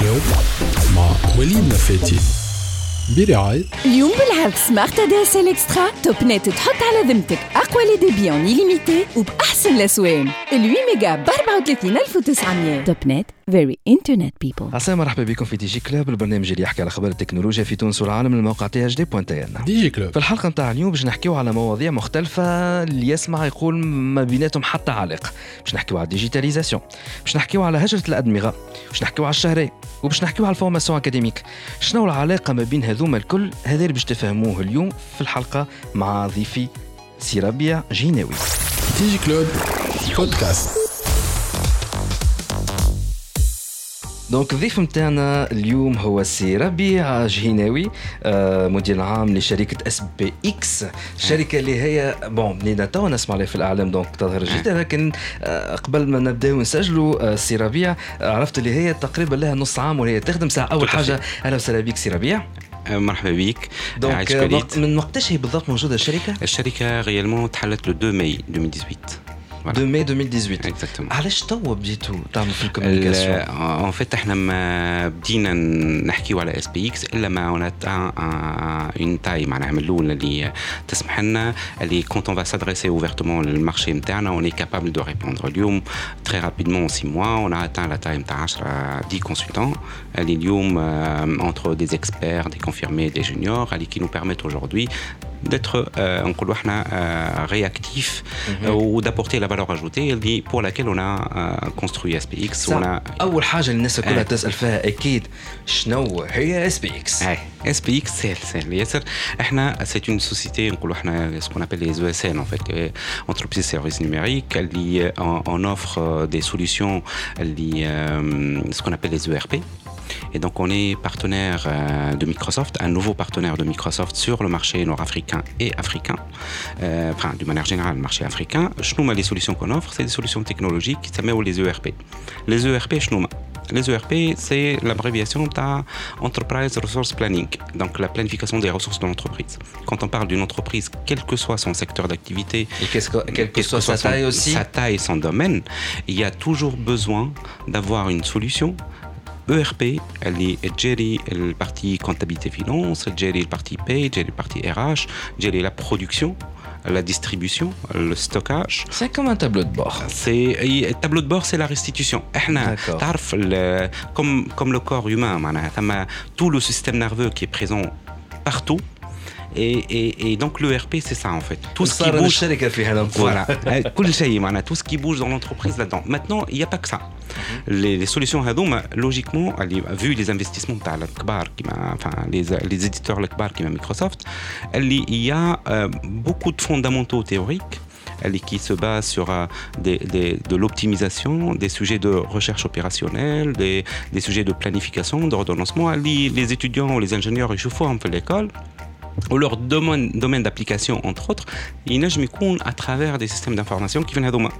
كلوب مع وليد نفاتي برعاية اليوم بالعرض سمارت دي اس ال اكسترا توب نت تحط على ذمتك. أقوى لي ديبي اون ليميتي وبأحسن الأسوان. ال 8 ميجا ب 34900 توب نت فيري انترنت بيبل عسلامة مرحبا بكم في دي جي كلوب البرنامج اللي يحكي على أخبار التكنولوجيا في تونس والعالم من الموقع تي اش دي بوان تي ان ديجي كلوب في الحلقة نتاع اليوم باش نحكيو على مواضيع مختلفة اللي يسمع يقول ما بيناتهم حتى علاقة باش نحكيو على الديجيتاليزاسيون باش نحكيو على هجرة الأدمغة باش نحكيو على الشهرية وباش نحكيو على الفورماسيون أكاديميك. شنو العلاقة ما بين هذوما الكل؟ هذا اللي باش تفهموه اليوم في الحلقة مع ضيفي سي ربيع جيناوي. ديجي كلوب بودكاست دونك الضيف نتاعنا اليوم هو سي ربيع جهيناوي آه، مدير العام لشركة اس بي إكس شركة اللي هي بون بنينا تو نسمع عليها في الإعلام دونك تظهر جدا لكن آه، قبل ما نبداو نسجلوا آه، سي ربيع عرفت اللي هي تقريبا لها نص عام وهي تخدم ساعة. أول حاجة أهلا وسهلا بك سي ربيع. مرحبا بك دونك من وقتاش هي بالضبط موجودة الشركة؟ الشركة réellement تحلت le 2 ماي 2018 Voilà. 2 ماي 2018 Exactement. علاش توا بديتوا تعملوا في الكوميونيكاسيون؟ ان فيت احنا ما بدينا نحكيو على اس بي اكس الا ما اون اون تاي معناها من الاول اللي تسمح لنا اللي كونت اون فا سادريسي اوفرتومون للمارشي نتاعنا اون اي كابابل دو ريبوندر اليوم تري رابيدمون 6 موا اون اتان لا تاي نتاع 10 10 كونسلتون اللي اليوم entre des experts, des confirmés, des juniors, اللي qui nous permettent aujourd'hui d'être euh, نقولوا احنا euh, réactifs euh, ou d'apporter la valeur ajoutée اللي pour laquelle on a euh, construit SPX on a اول حاجه الناس كلها آه. تسال فيها اكيد شنو هي اس بي اكس؟ اي اس بي اكس سهل سهل ياسر احنا سي اون سوسيتي نقولوا احنا سكون ابل لي او اس ان en fait entreprise de services numériques اللي on offre des solutions اللي euh, ce qu'on appelle les ERP Et donc, on est partenaire euh, de Microsoft, un nouveau partenaire de Microsoft sur le marché nord-africain et africain. Euh, enfin, d'une manière générale, le marché africain. Schnouma, les solutions qu'on offre, c'est des solutions technologiques qui s'appellent les ERP. Les ERP, Schnouma. Les ERP, c'est l'abréviation d'Enterprise Resource Planning, donc la planification des ressources de l'entreprise. Quand on parle d'une entreprise, quel que soit son secteur d'activité, Et que, quelle que soit sa son- taille aussi sa taille, son domaine, il y a toujours besoin d'avoir une solution. ERP, elle est Jerry, la partie comptabilité finance, Jerry, la partie paye, Jerry, la partie RH, Jerry, la production, la distribution, le stockage. C'est comme un tableau de bord. C'est le tableau de bord, c'est la restitution. احنا D'accord. تعرف ال- comme comme le corps humain معناها ثم tout le système nerveux qui est présent partout. et, et, et donc l'ERP, c'est ça en fait. Tout ce qui bouge. Voilà. Euh, hein, tout ce qui bouge dans l'entreprise là-dedans. Maintenant, il n'y a pas que ça. Les, solutions Hadoum, logiquement, vu les investissements de enfin, les, les éditeurs qui Microsoft, il y a euh, beaucoup de fondamentaux théoriques qui se base sur euh, de l'optimisation, des sujets de recherche opérationnelle, des, sujets de planification, d'ordonnancement. Les, les étudiants ou les ingénieurs, ils font un peu l'école ou leur domaine, domaine d'application, entre autres, ينجم يكون à travers des systèmes d'information qui viennent هذوما.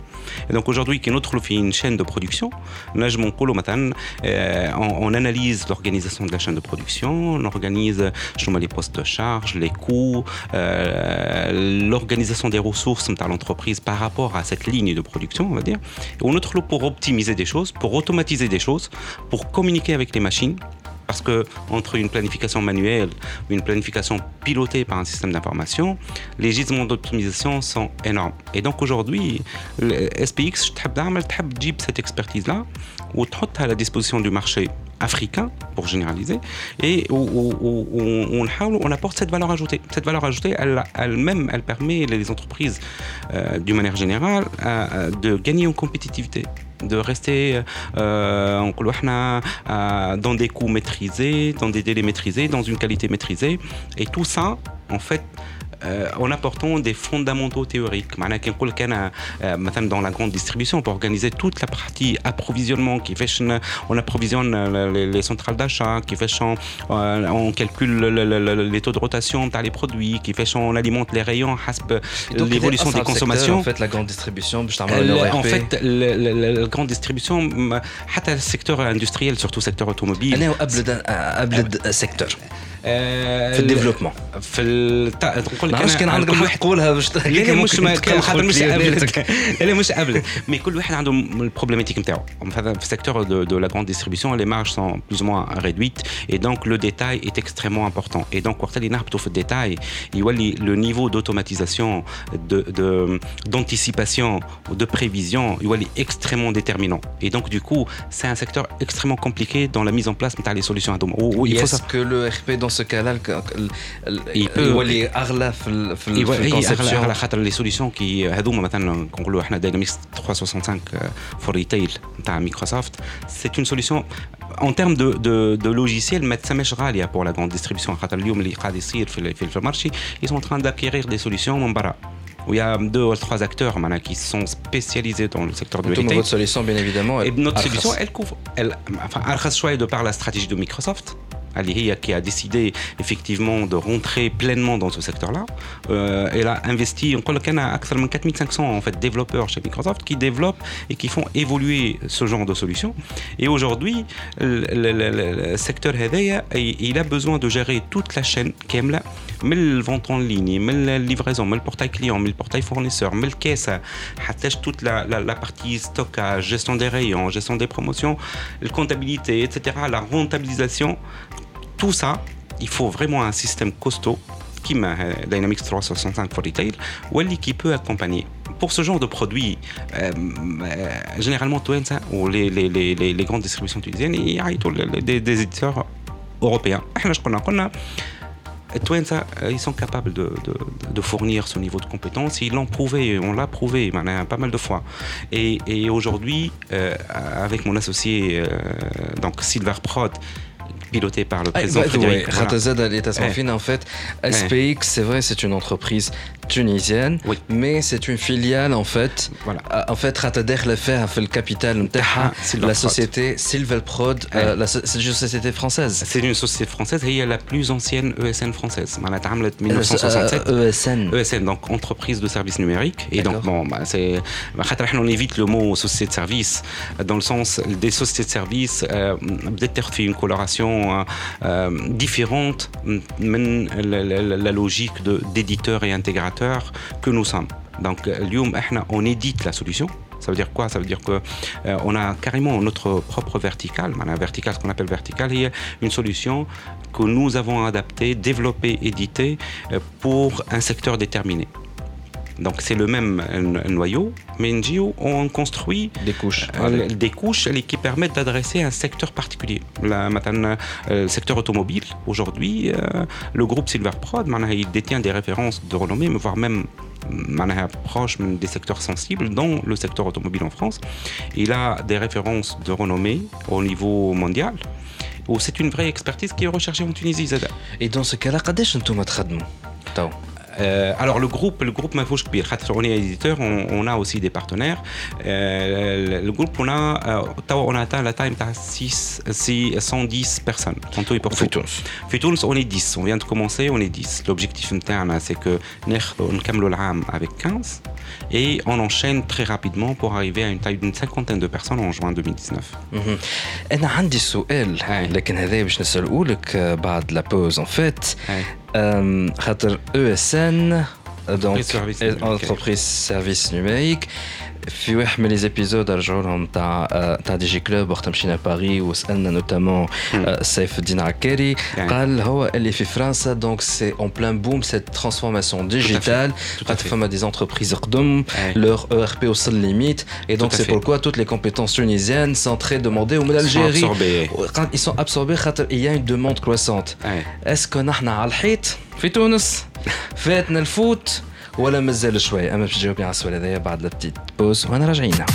Et donc aujourd'hui, qui notre في une chaîne de production, نجم نقولوا مثلا euh, on, on analyse l'organisation de la chaîne de production, on organise je les postes de charge, les coûts, euh, l'organisation des ressources de l'entreprise par rapport à cette ligne de production, on va dire. Et on est là pour optimiser des choses, pour automatiser des choses, pour communiquer avec les machines, parce que entre une planification manuelle, ou une planification pilotée par un système d'information, les gisements d'optimisation sont énormes. Et donc aujourd'hui, SPX, le SPX, cette expertise-là, ou à la disposition du marché africain, pour généraliser, et où, où, où, on, apporte cette valeur ajoutée. Cette valeur ajoutée, elle-même, elle, permet les entreprises, euh, d'une manière générale, euh, euh, de gagner en compétitivité de rester euh, euh, dans des coûts maîtrisés, dans des délais maîtrisés, dans une qualité maîtrisée. Et tout ça, en fait, en apportant des fondamentaux théoriques. معناها كي نقول لك انا آه، مثلا dans la grande distribution pour organiser toute la partie approvisionnement كيفاش ن- on approvisionne euh, les, les centrales d'achat كيفاش on, euh, on calcule le- le- le- les taux de rotation تاع les produits كيفاش on alimente les rayons حسب l'évolution des consommations En fait, la grande distribution, باش تعملوا ال- leur en RP. fait, le- le- le- la grande distribution, م- حتى le secteur industriel, surtout le secteur automobile, انا وابلد ابلد سيكتور في الديفلوبمون في التا... نقول لك كان عندك الحق تقولها باش لا مش ما خاطر مش قبلت لا مش قبلت مي كل واحد عنده البروبليماتيك نتاعو في السيكتور دو, دو لا grande distribution les marges sont plus ou moins réduites et donc le détail est extrêmement important et donc وقت اللي نهبطوا في الديتاي يولي le niveau d'automatisation de, de, d'anticipation ou de prévision يولي extrêmement déterminant et donc du coup c'est un secteur extrêmement compliqué dans la mise en place de les solutions à il faut ça. que le RP dans ce cas-là il peut يولي اغلى في في الكونسيبسيون على خاطر لي سوليسيون كي هذوما مثلا نقولوا احنا داينامكس 365 فور ريتيل نتاع مايكروسوفت سي اون سوليسيون en termes de, de, de logiciels, ما تسماش غاليه pour la grande distribution خاطر اليوم اللي قاعد يصير في, في, في المارشي ils sont en train d'acquérir des solutions من برا où il y a deux ou trois acteurs maintenant, qui sont spécialisés dans le secteur du retail. Votre solution, bien évidemment. Et notre solution, elle couvre. Elle, enfin, Archas de par la stratégie de Microsoft, Ali qui a décidé effectivement de rentrer pleinement dans ce secteur-là. Euh, elle a investi, on a 4500 en fait, développeurs chez Microsoft qui développent et qui font évoluer ce genre de solutions. Et aujourd'hui, le, secteur il a besoin de gérer toute la chaîne KEMLA, mais le vente en ligne, mais la livraison, mais le portail client, mais le portail fournisseur, mais le caisse, toute la, la, partie stockage, gestion des rayons, gestion des promotions, la comptabilité, etc., la rentabilisation tout ça, il faut vraiment un système costaud qui m'a Dynamics 365 for Retail qui peut accompagner. Pour ce genre de produits, euh, euh, généralement, ou les, grandes distributions tunisiennes, il y a des, des éditeurs européens. ils sont capables de, fournir ce niveau de compétence. Ils l'ont prouvé, on l'a prouvé pas mal de fois. Et, et aujourd'hui, euh, avec mon associé, donc Silver Prod, piloté par le président ah, Frédéric. Ouais. en fait, SPX, c'est vrai, c'est une entreprise tunisienne, oui. mais c'est une filiale en fait. Voilà. En fait, le fait le capital la société Silverprod, euh, c'est une société française. C'est une société française et est la plus ancienne ESN française. 1967. ESN. ESN, donc entreprise de services numériques. Et donc, bon, bah, c'est. On évite le mot société de service dans le sens des sociétés de services, euh, peut-être fait une coloration euh, différente, mais la, logique d'éditeur et intégrateur que nous sommes. Donc, on édite la solution. Ça veut dire quoi? Ça veut dire qu'on euh, a carrément notre propre verticale. Un vertical, ce qu'on appelle vertical, il y a une solution que nous avons adaptée, développée, éditée euh, pour un secteur déterminé. Donc c'est le même noyau, mais NGO on construit des couches, euh, des couches qui permettent d'adresser un secteur particulier. La, euh, le secteur automobile, aujourd'hui, euh, le groupe Silverprod, il détient des références de renommée, voire même proche des secteurs sensibles dans le secteur automobile en France. Il a des références de renommée au niveau mondial. C'est une vraie expertise qui est recherchée en Tunisie. Et dans ce cas-là, qu'est-ce que vous euh, alors le groupe, le groupe Mafouche on est éditeur, on, on, a aussi des partenaires. Euh, le groupe, on a, euh, on a atteint la taille de 6, 110 personnes. Tantôt et pour Fitouls, on est 10. On vient de commencer, on est 10. L'objectif interne, c'est que on avec 15 et on enchaîne très rapidement pour arriver à une taille d'une cinquantaine de personnes en juin 2019. أنا عندي سؤال لكن هذا باش نسأله لك بعد لا بوز en fait. خاطر ESN donc entreprise service numérique في واحد من لي زيبيزود رجعوا لهم تاع تاع دي جي كلوب وقت مشينا باري وسالنا نوتامون سيف الدين عكاري قال هو اللي في فرنسا دونك سي اون بلان بوم سيت ترانسفورماسيون ديجيتال خاطر فما دي انتربريز قدم لور او ار بي وصل ليميت اي دونك سي بوركوا توت لي كومبيتونس تونيزيان سون تري دوموندي ومن الجيري ils sont absorbés خاطر il y a une demande croissante اسكو نحن على الحيط في تونس فاتنا الفوت ولا مازال شوي اما باش تجاوبني على السؤال هذايا بعد لا بتيت بوز وانا راجعين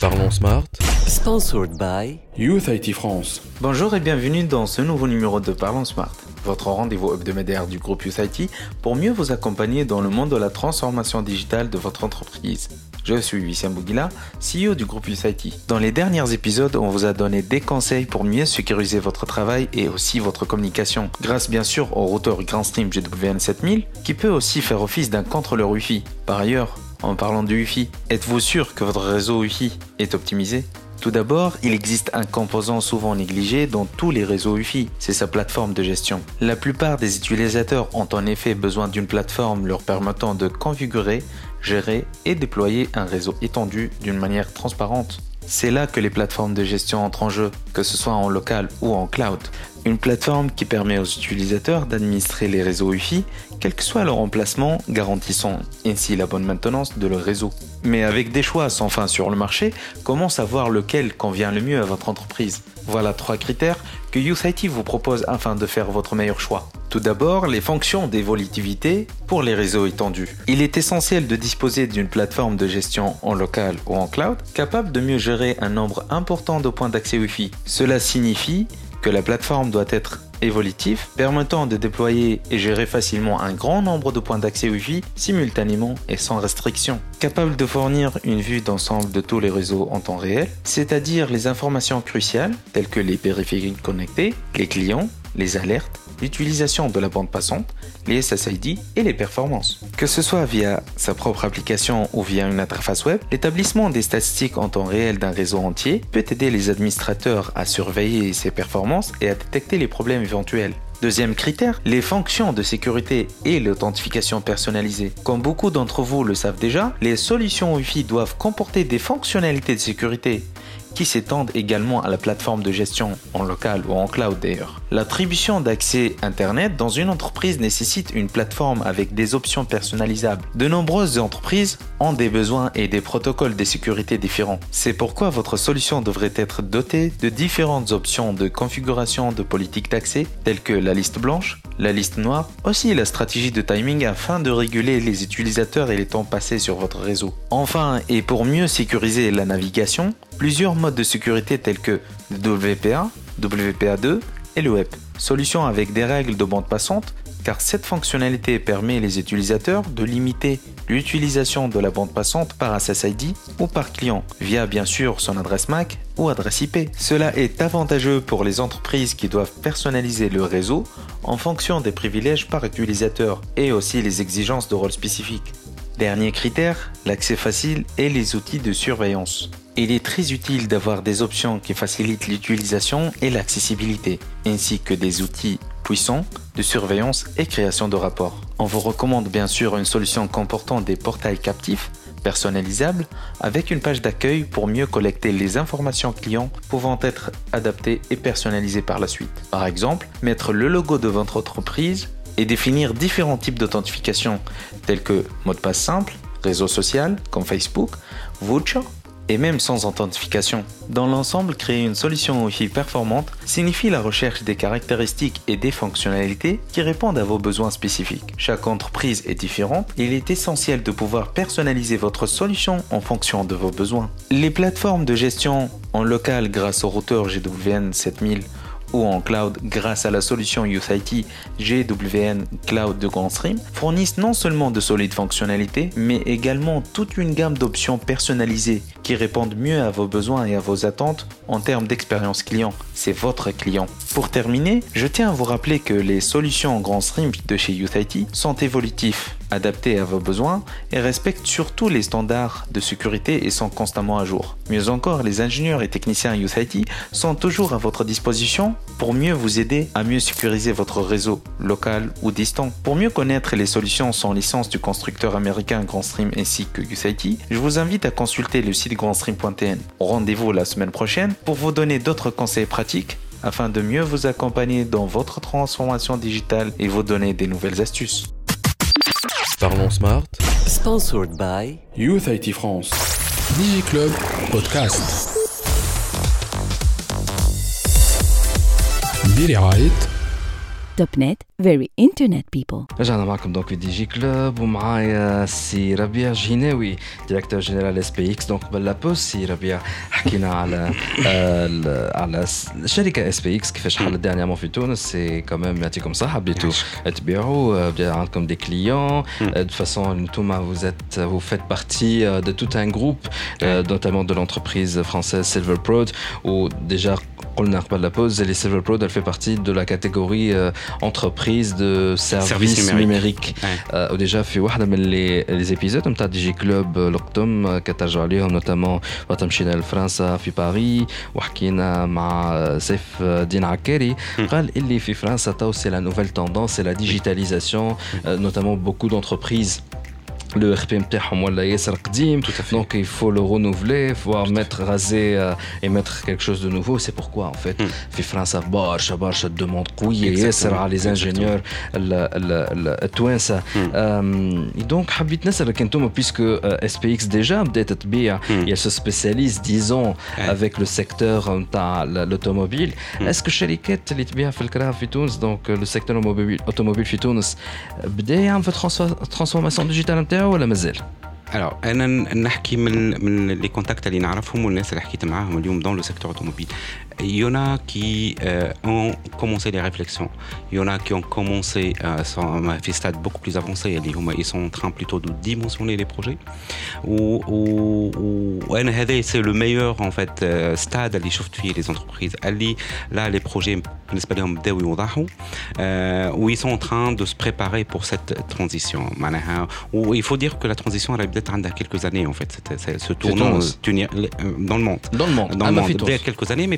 Parlons Smart. Sponsored by Youth IT France. Bonjour et bienvenue dans ce nouveau numéro de Parlons Smart, votre rendez-vous hebdomadaire du groupe Youth IT pour mieux vous accompagner dans le monde de la transformation digitale de votre entreprise. Je suis Lucien Bouguila, CEO du groupe USIT. Dans les derniers épisodes, on vous a donné des conseils pour mieux sécuriser votre travail et aussi votre communication, grâce bien sûr au routeur GrandStream GWN7000 qui peut aussi faire office d'un contrôleur Wi-Fi. Par ailleurs, en parlant de Wi-Fi, êtes-vous sûr que votre réseau Wi-Fi est optimisé? Tout d'abord, il existe un composant souvent négligé dans tous les réseaux Wi-Fi, c'est sa plateforme de gestion. La plupart des utilisateurs ont en effet besoin d'une plateforme leur permettant de configurer, gérer et déployer un réseau étendu d'une manière transparente. C'est là que les plateformes de gestion entrent en jeu, que ce soit en local ou en cloud. Une plateforme qui permet aux utilisateurs d'administrer les réseaux Wi-Fi, quel que soit leur emplacement, garantissant ainsi la bonne maintenance de leur réseau. Mais avec des choix sans fin sur le marché, comment savoir lequel convient le mieux à votre entreprise? Voilà trois critères que vous propose afin de faire votre meilleur choix. Tout d'abord, les fonctions d'évolutivité pour les réseaux étendus. Il est essentiel de disposer d'une plateforme de gestion en local ou en cloud capable de mieux gérer un nombre important de points d'accès Wi-Fi. Cela signifie que la plateforme doit être évolutive, permettant de déployer et gérer facilement un grand nombre de points d'accès Wi-Fi simultanément et sans restriction. Capable de fournir une vue d'ensemble de tous les réseaux en temps réel, c'est-à-dire les informations cruciales telles que les périphériques connectés, les clients, les alertes, l'utilisation de la bande passante, les SSID et les performances. Que ce soit via sa propre application ou via une interface web, l'établissement des statistiques en temps réel d'un réseau entier peut aider les administrateurs à surveiller ses performances et à détecter les problèmes éventuels. Deuxième critère, les fonctions de sécurité et l'authentification personnalisée. Comme beaucoup d'entre vous le savent déjà, les solutions Wi-Fi doivent comporter des fonctionnalités de sécurité qui s'étendent également à la plateforme de gestion en local ou en cloud d'ailleurs. L'attribution d'accès Internet dans une entreprise nécessite une plateforme avec des options personnalisables. De nombreuses entreprises ont des besoins et des protocoles de sécurité différents. C'est pourquoi votre solution devrait être dotée de différentes options de configuration de politique d'accès telles que la liste blanche, la liste noire, aussi la stratégie de timing afin de réguler les utilisateurs et les temps passés sur votre réseau. Enfin, et pour mieux sécuriser la navigation, plusieurs modes de sécurité tels que WPA, WPA2 et le web. Solution avec des règles de bande passante car cette fonctionnalité permet les utilisateurs de limiter l'utilisation de la bande passante par SSID ou par client, via bien sûr son adresse MAC ou adresse IP. Cela est avantageux pour les entreprises qui doivent personnaliser le réseau en fonction des privilèges par utilisateur et aussi les exigences de rôle spécifiques. Dernier critère, l'accès facile et les outils de surveillance. Il est très utile d'avoir des options qui facilitent l'utilisation et l'accessibilité, ainsi que des outils puissants de surveillance et création de rapports. On vous recommande bien sûr une solution comportant des portails captifs personnalisables avec une page d'accueil pour mieux collecter les informations clients pouvant être adaptées et personnalisées par la suite. Par exemple, mettre le logo de votre entreprise et définir différents types d'authentification tels que mot de passe simple, réseau social comme Facebook, voucher et même sans authentification. Dans l'ensemble, créer une solution Wi-Fi performante signifie la recherche des caractéristiques et des fonctionnalités qui répondent à vos besoins spécifiques. Chaque entreprise est différente il est essentiel de pouvoir personnaliser votre solution en fonction de vos besoins. Les plateformes de gestion en local grâce au routeur GWN 7000 ou en cloud grâce à la solution YouthIT GWN Cloud de GrandStream fournissent non seulement de solides fonctionnalités, mais également toute une gamme d'options personnalisées qui répondent mieux à vos besoins et à vos attentes en termes d'expérience client. C'est votre client. Pour terminer, je tiens à vous rappeler que les solutions en GrandStream de chez YouthIT sont évolutifs adaptés à vos besoins et respectent surtout les standards de sécurité et sont constamment à jour. Mieux encore, les ingénieurs et techniciens YouthIT sont toujours à votre disposition pour mieux vous aider à mieux sécuriser votre réseau local ou distant. Pour mieux connaître les solutions sans licence du constructeur américain GrandStream ainsi que YouthIT, je vous invite à consulter le site grandstream.tn. Rendez-vous la semaine prochaine pour vous donner d'autres conseils pratiques afin de mieux vous accompagner dans votre transformation digitale et vous donner des nouvelles astuces. Parlons Smart. Sponsored by Youth IT France. DigiClub Podcast. bir ait توب نت very internet people رجعنا معكم دونك في دي جي كلوب ومعايا سي ربيع جيناوي ديريكتور جينيرال اس بي اكس دونك قبل لابوز سي ربيع حكينا على آه على الشركه اس بي اكس كيفاش حلت ديرنيامون في تونس سي كوميم يعطيكم صحه بديتوا تبيعوا بدا عندكم دي كليون دو فاسون انتوما vous êtes vous faites partie de tout un groupe notamment de l'entreprise française Silver Prod où déjà قلنا قبل la pause les Silver Prod elle fait partie de la catégorie entreprise de services Services numériques Ouais. آه، وديجا في واحده من لي ليزيبيزود نتاع دي جي كلوب القدم كترجعوا عليهم نوتامون وقت مشينا لفرنسا في باريس وحكينا مع سيف الدين عكاري قال اللي في فرنسا تو سي لا نوفيل توندونس سي لا ديجيتاليزاسيون نوتامون بوكو دونتربريز le RP نتاعهم ولا ياسر قديم Tout à fait. donc il faut le renouveler faut mettre raser euh, et mettre quelque chose de nouveau c'est pourquoi en fait Mm. في فرنسا برشا برشا demande قويه Exactement. ياسر على لي Exactement. انجينيور التوانسه أم، دونك حبيت نسالك انتم بيسكو اس بي اكس ديجا بدات تبيع Mm. elle se spécialise disons Ouais. avec le secteur نتاع l'automobile Mm. est-ce que الشركات اللي تبيع في الكرا في تونس دونك لو سيكتور automobile في تونس بدا يعمل في الترانسفورماسيون ديجيتال نتاعو ولا مازال؟ Alors, أنا نحكي من من لي كونتاكت اللي نعرفهم والناس اللي حكيت معاهم اليوم dans le secteur automobile. il y en a qui euh, ont commencé les réflexions. Il y en a qui ont commencé à sont, à des stades beaucoup plus avancés. Ils sont en train plutôt de dimensionner les projets. Ou, ou, c'est le meilleur en fait euh, stade à l'échauffer les entreprises. Ali, Là, les projets, euh, où ils sont en train de se préparer pour cette transition. Où il faut dire que la transition, elle a peut-être quelques années en fait. Ce tournant dans le monde. Dans le monde. Dans le ah, monde. Il quelques années, mais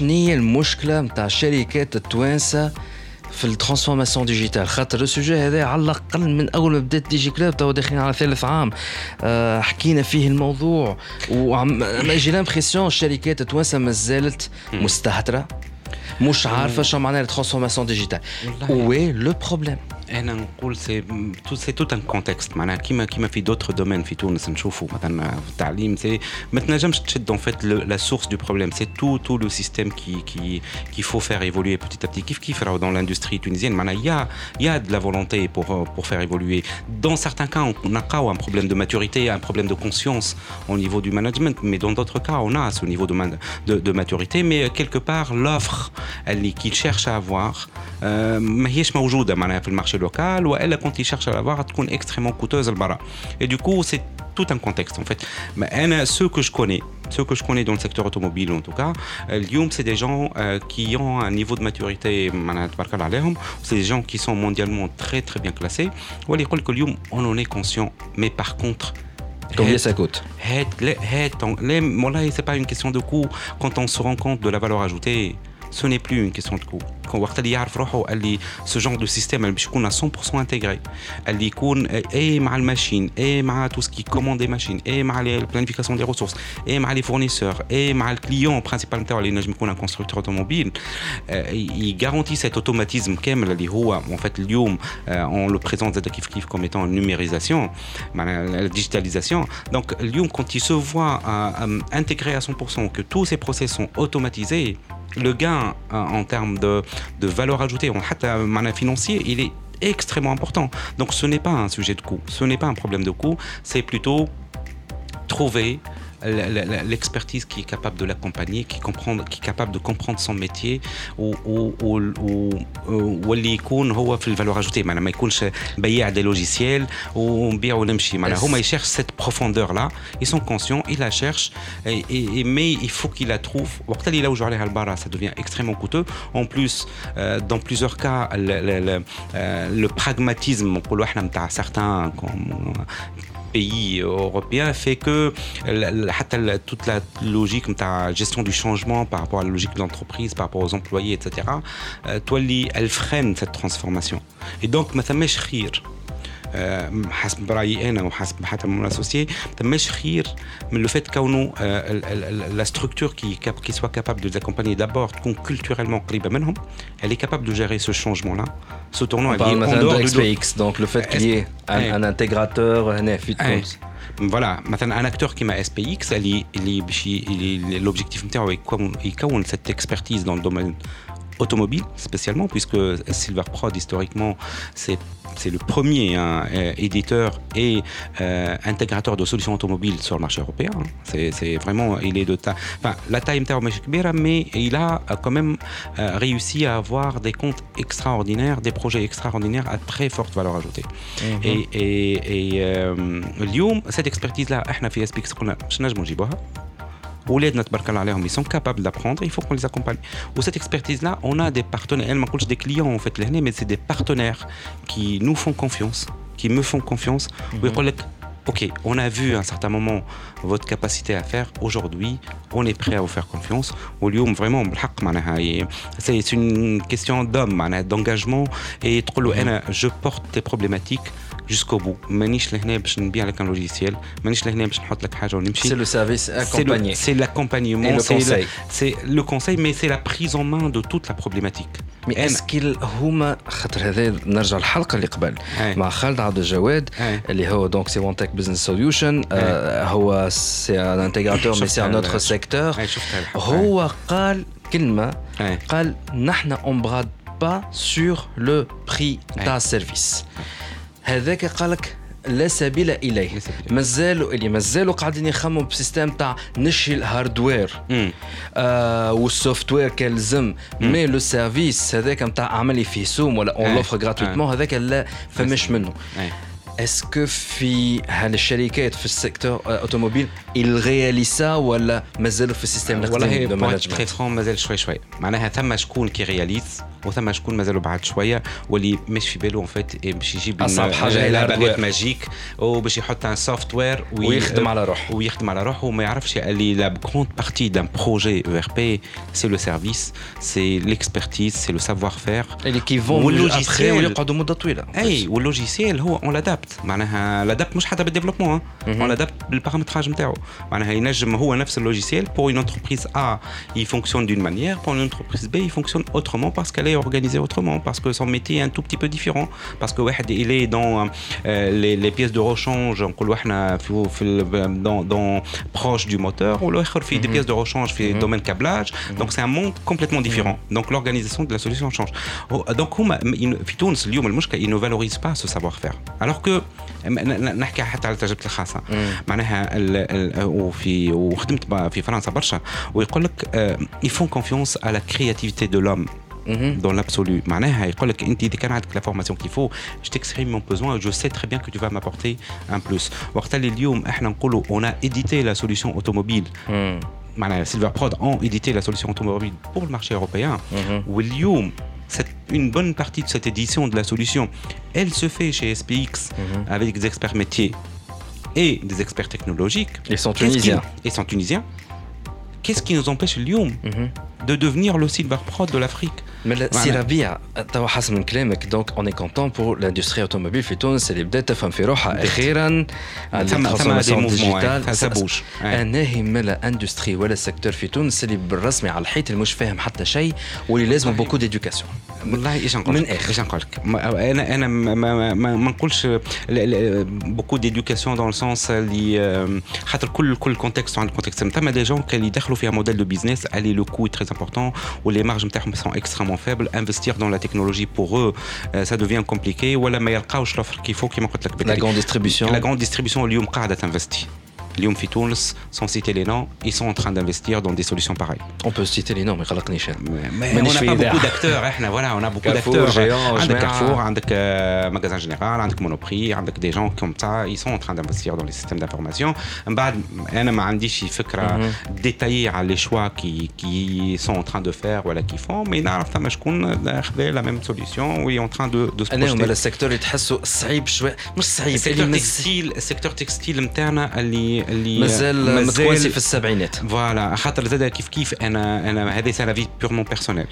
هي المشكلة نتاع الشركات التوانسة في الترانسفورماسيون ديجيتال؟ خاطر السوجي هذا على الأقل من أول ما بدأت ديجي كلاب تو داخلين على ثالث عام. أه حكينا فيه الموضوع وعم جي لامبرسيون الشركات التوانسة ما زالت مستهترة مش عارفة شنو معناها الترانسفورماسيون ديجيتال. وي لو بروبليم انا نقول سي تو سي توت ان كونتكست معناها كيما كيما في دوتر دومين في تونس نشوفوا مثلا في التعليم سي ما تنجمش تشد en fait le- la source du problème c'est tout tout le système qui qui qu'il faut faire évoluer petit à petit كيف كيف راهو dans l'industrie tunisienne معناها il y a il y a de la volonté pour euh, pour faire évoluer dans certains cas on a un problème de maturité un problème de conscience au niveau du management mais dans d'autres cas on a ce niveau de man- de, de maturité mais euh, quelque part l'offre اللي qu'il cherche à avoir آه، ما هيش موجوده معناها في المارشي marché local ou elle quand ils cherchent à l'avoir une extrêmement coûteuse le et du coup c'est tout un contexte en fait. Mais ceux que je connais ceux que je connais dans le secteur automobile en tout cas euh, Lyon c'est des gens euh, qui ont un niveau de maturité c'est des gens qui sont mondialement très très bien classés. Ou à l'école que on en est conscient. Mais par contre Combien ça coûte C'est pas une question de coût. Quand on se rend compte de la valeur ajoutée, ce n'est plus une question de coût. Quand on dit ce genre de système, elle est à 100% intégré. Elle est et la machine, eh, et tout ce qui commande des machines, eh, et la planification des ressources, eh, et les fournisseurs, et le client, principalement, je un constructeur automobile. Il garantit cet automatisme en fait, on le présente comme étant une numérisation, la digitalisation. Donc, quand il se voit euh, euh, intégré à 100%, que tous ces process sont automatisés, le gain euh, en termes de, de valeur ajoutée, en euh, financier, il est extrêmement important. Donc ce n'est pas un sujet de coût, ce n'est pas un problème de coût, c'est plutôt trouver l'expertise qui est capable de l'accompagner, qui, comprendre, qui est capable de comprendre son métier ou, ou, ou, ou, واللي يكون هو في الفالور اجوتي معناها ما يكونش بياع دي لوجيسيال ونبيع ونمشي معناها هما يشيرش cette profondeur là ils sont conscients ils la cherchent et, et, et- mais il faut qu'ils la trouvent وقت اللي يلوجوا عليها البارا ça devient extrêmement coûteux en plus euh, dans plusieurs cas le, le, le, euh, le pragmatisme نقولوا احنا نتاع certains comme pays européens fait que toute la logique de la gestion du changement par rapport à la logique de l'entreprise, par rapport aux employés, etc., euh, elle freine cette transformation. Et donc, ma حسب رايي انا وحسب حتى من اسوسيي تماش خير من لو فات كونه لا ستركتور كي كي سوا كابابل دو accompagner d'abord تكون culturellement قريبه منهم elle est capable de gérer ce changement là ce tournant On elle parle est en maintenant dehors de du XPX, donc le fait qu'il y ait un, Ouais. un intégrateur هنا في Ouais. تونس. فوالا مثلا ان اكتور كيما اس بي اكس اللي اللي باش ي- automobile spécialement, puisque Silver Prod, historiquement, c'est c'est le premier hein, éditeur et euh, intégrateur de solutions automobiles sur le marché européen. Hein. C'est vraiment, il est de ta... enfin, la taille mais il a euh, quand même euh, réussi à avoir des comptes extraordinaires, des projets extraordinaires à très forte valeur ajoutée. Mm-hmm. Et, et, et euh, cette expertise-là, nous, ils sont capables d'apprendre il faut qu'on les accompagne. Ou cette expertise là on a des partenaires. Des clients en fait mais c'est des partenaires qui nous font confiance qui me font confiance. Mm ok on a vu à un certain moment votre capacité à faire. Aujourd'hui on est prêt à vous faire confiance. Au lieu vraiment c'est une question d'homme d'engagement. Et mhm. je porte tes problématiques jusqu'au bout مانيش لهنا باش نبيع لك un logiciel مانيش لهنا باش نحط لك حاجه ونمشي c'est le service accompagné c'est l'accompagnement c'est le conseil mais c'est la prise en main de toute la problématique مي اسكيل هما خاطر هذا نرجع الحلقه اللي قبل مع خالد عبد الجواد اللي هو دونك سي وان تك بزنس سوليوشن هو سي ان انتيغراتور مي سي ان اوتر سيكتور هو قال كلمه قال نحن اون براد با سور لو بري تاع سيرفيس هذاك قالك لا سبيل إليه. مازالوا اللي مازالوا قاعدين يخمموا بسيستم تاع نشي الهاردوير. آه والسوفت وير كالزم مي لو سيرفيس هذاك نتاع عملي فيه سوم ولا اون لوفر غراتويتمون هذاك لا فماش منه. اسكو في هالشركات في السيكتور أوتوموبيل الرياليسا ولا مازالوا في السيستم والله تري فرون مازال شوي شوي. معناها ثم شكون كي رياليز وثم شكون مازالوا بعد شويه واللي مش في باله فات باش يجيب اصعب حاجه الى باغيت ماجيك وباش يحط ان سوفت وير ويخدم على روحه ويخدم على روحه وما يعرفش اللي لا كونت بارتي دان بروجي او ار بي سي لو سيرفيس سي ليكسبرتيز سي لو سافوار فير اللي كي فون واللوجيسيال ويقعدوا مده طويله اي واللوجيسيال هو اون لادابت معناها لادابت مش حتى بالديفلوبمون اون لادابت بالبارامتراج نتاعو معناها ينجم هو نفس اللوجيسيال بور اون انتربريز ا يفونكسيون دون مانيير بور اون انتربريز بي يفونكسيون اوترومون باسكو organisé autrement, parce que son métier est un tout petit peu différent. Parce que il est dans euh, les, les, pièces de rechange, dans, dans, proche du moteur, ou l'autre fait des mhm. pièces de rechange, fait mm -hmm. domaine câblage. Mm -hmm. Donc c'est un monde complètement différent. Mm -hmm. Donc l'organisation de la solution change. Donc ils ne valorisent pas ce savoir-faire. Alors que نحكي حتى على تجربتي الخاصه معناها وفي وخدمت في فرنسا برشا ويقول لك ils font confiance à la créativité de l'homme dans l'absolu معناها يقول لك انت اذا كان عندك لا فورماسيون كيف فو je t'exprime mon besoin je sais très bien que tu vas m'apporter un plus وقت اللي اليوم احنا نقولوا on a édité la solution automobile معناها سيلفر برود ont édité la solution automobile pour le marché européen واليوم une bonne partie de cette édition de la solution, elle se fait chez SPX avec des experts métiers et des experts technologiques. Ils sont tunisiens. Ils sont tunisiens. Qu'est-ce qui nous empêche, Lyon, de devenir le Silver Prod de l'Afrique Mais si ربيع توا حسب من كلامك دونك اون كونتون بور لاندستري اوتوموبيل في تونس اللي بدات تفهم في روحها اخيرا ثم ثم دي موفمون سابوج انا هي ملا اندستري ولا سيكتور في تونس اللي بالرسمي على الحيط اللي مش فاهم حتى شيء واللي لازم بوكو ديدوكاسيون والله ايش نقول من اخر ايش نقول لك انا انا ما, ما, ما نقولش بوكو ديدوكاسيون دون السونس اللي خاطر كل كل كونتكست عند كونتكست ثم دي جون اللي يدخلوا فيها موديل دو بيزنس اللي لو كو تري importants où les marges sont extrêmement faibles. Investir dans la technologie pour eux, euh, ça devient compliqué. Ou la meilleure l'offre qu'il faut, qui La grande distribution. La grande distribution, lui, on investit. اليوم في تونس sans citer les noms ils sont en train d'investir dans des solutions pareilles on peut citer les noms mais قلقنيش mais on n'a pas beaucoup d'acteurs احنا voilà on a beaucoup d'acteurs عندك Carrefour عندك magasin général عندك Monoprix عندك des gens comme ça ils sont en train d'investir dans les systèmes d'information من بعد انا ما عنديش فكره détaillée على les choix qui qui sont en train de faire ولا qui font mais نعرف ثما شكون خذا la même solution و en train de de se projeter انا السيكتور اللي تحسه صعيب شويه مش صعيب السيكتور تكستيل السيكتور تكستيل نتاعنا اللي اللي مازال متواسي في السبعينات. فوالا. خاطر زاد كيف كيف أنا أنا هذه سي لافي بيورمون بيرسونيل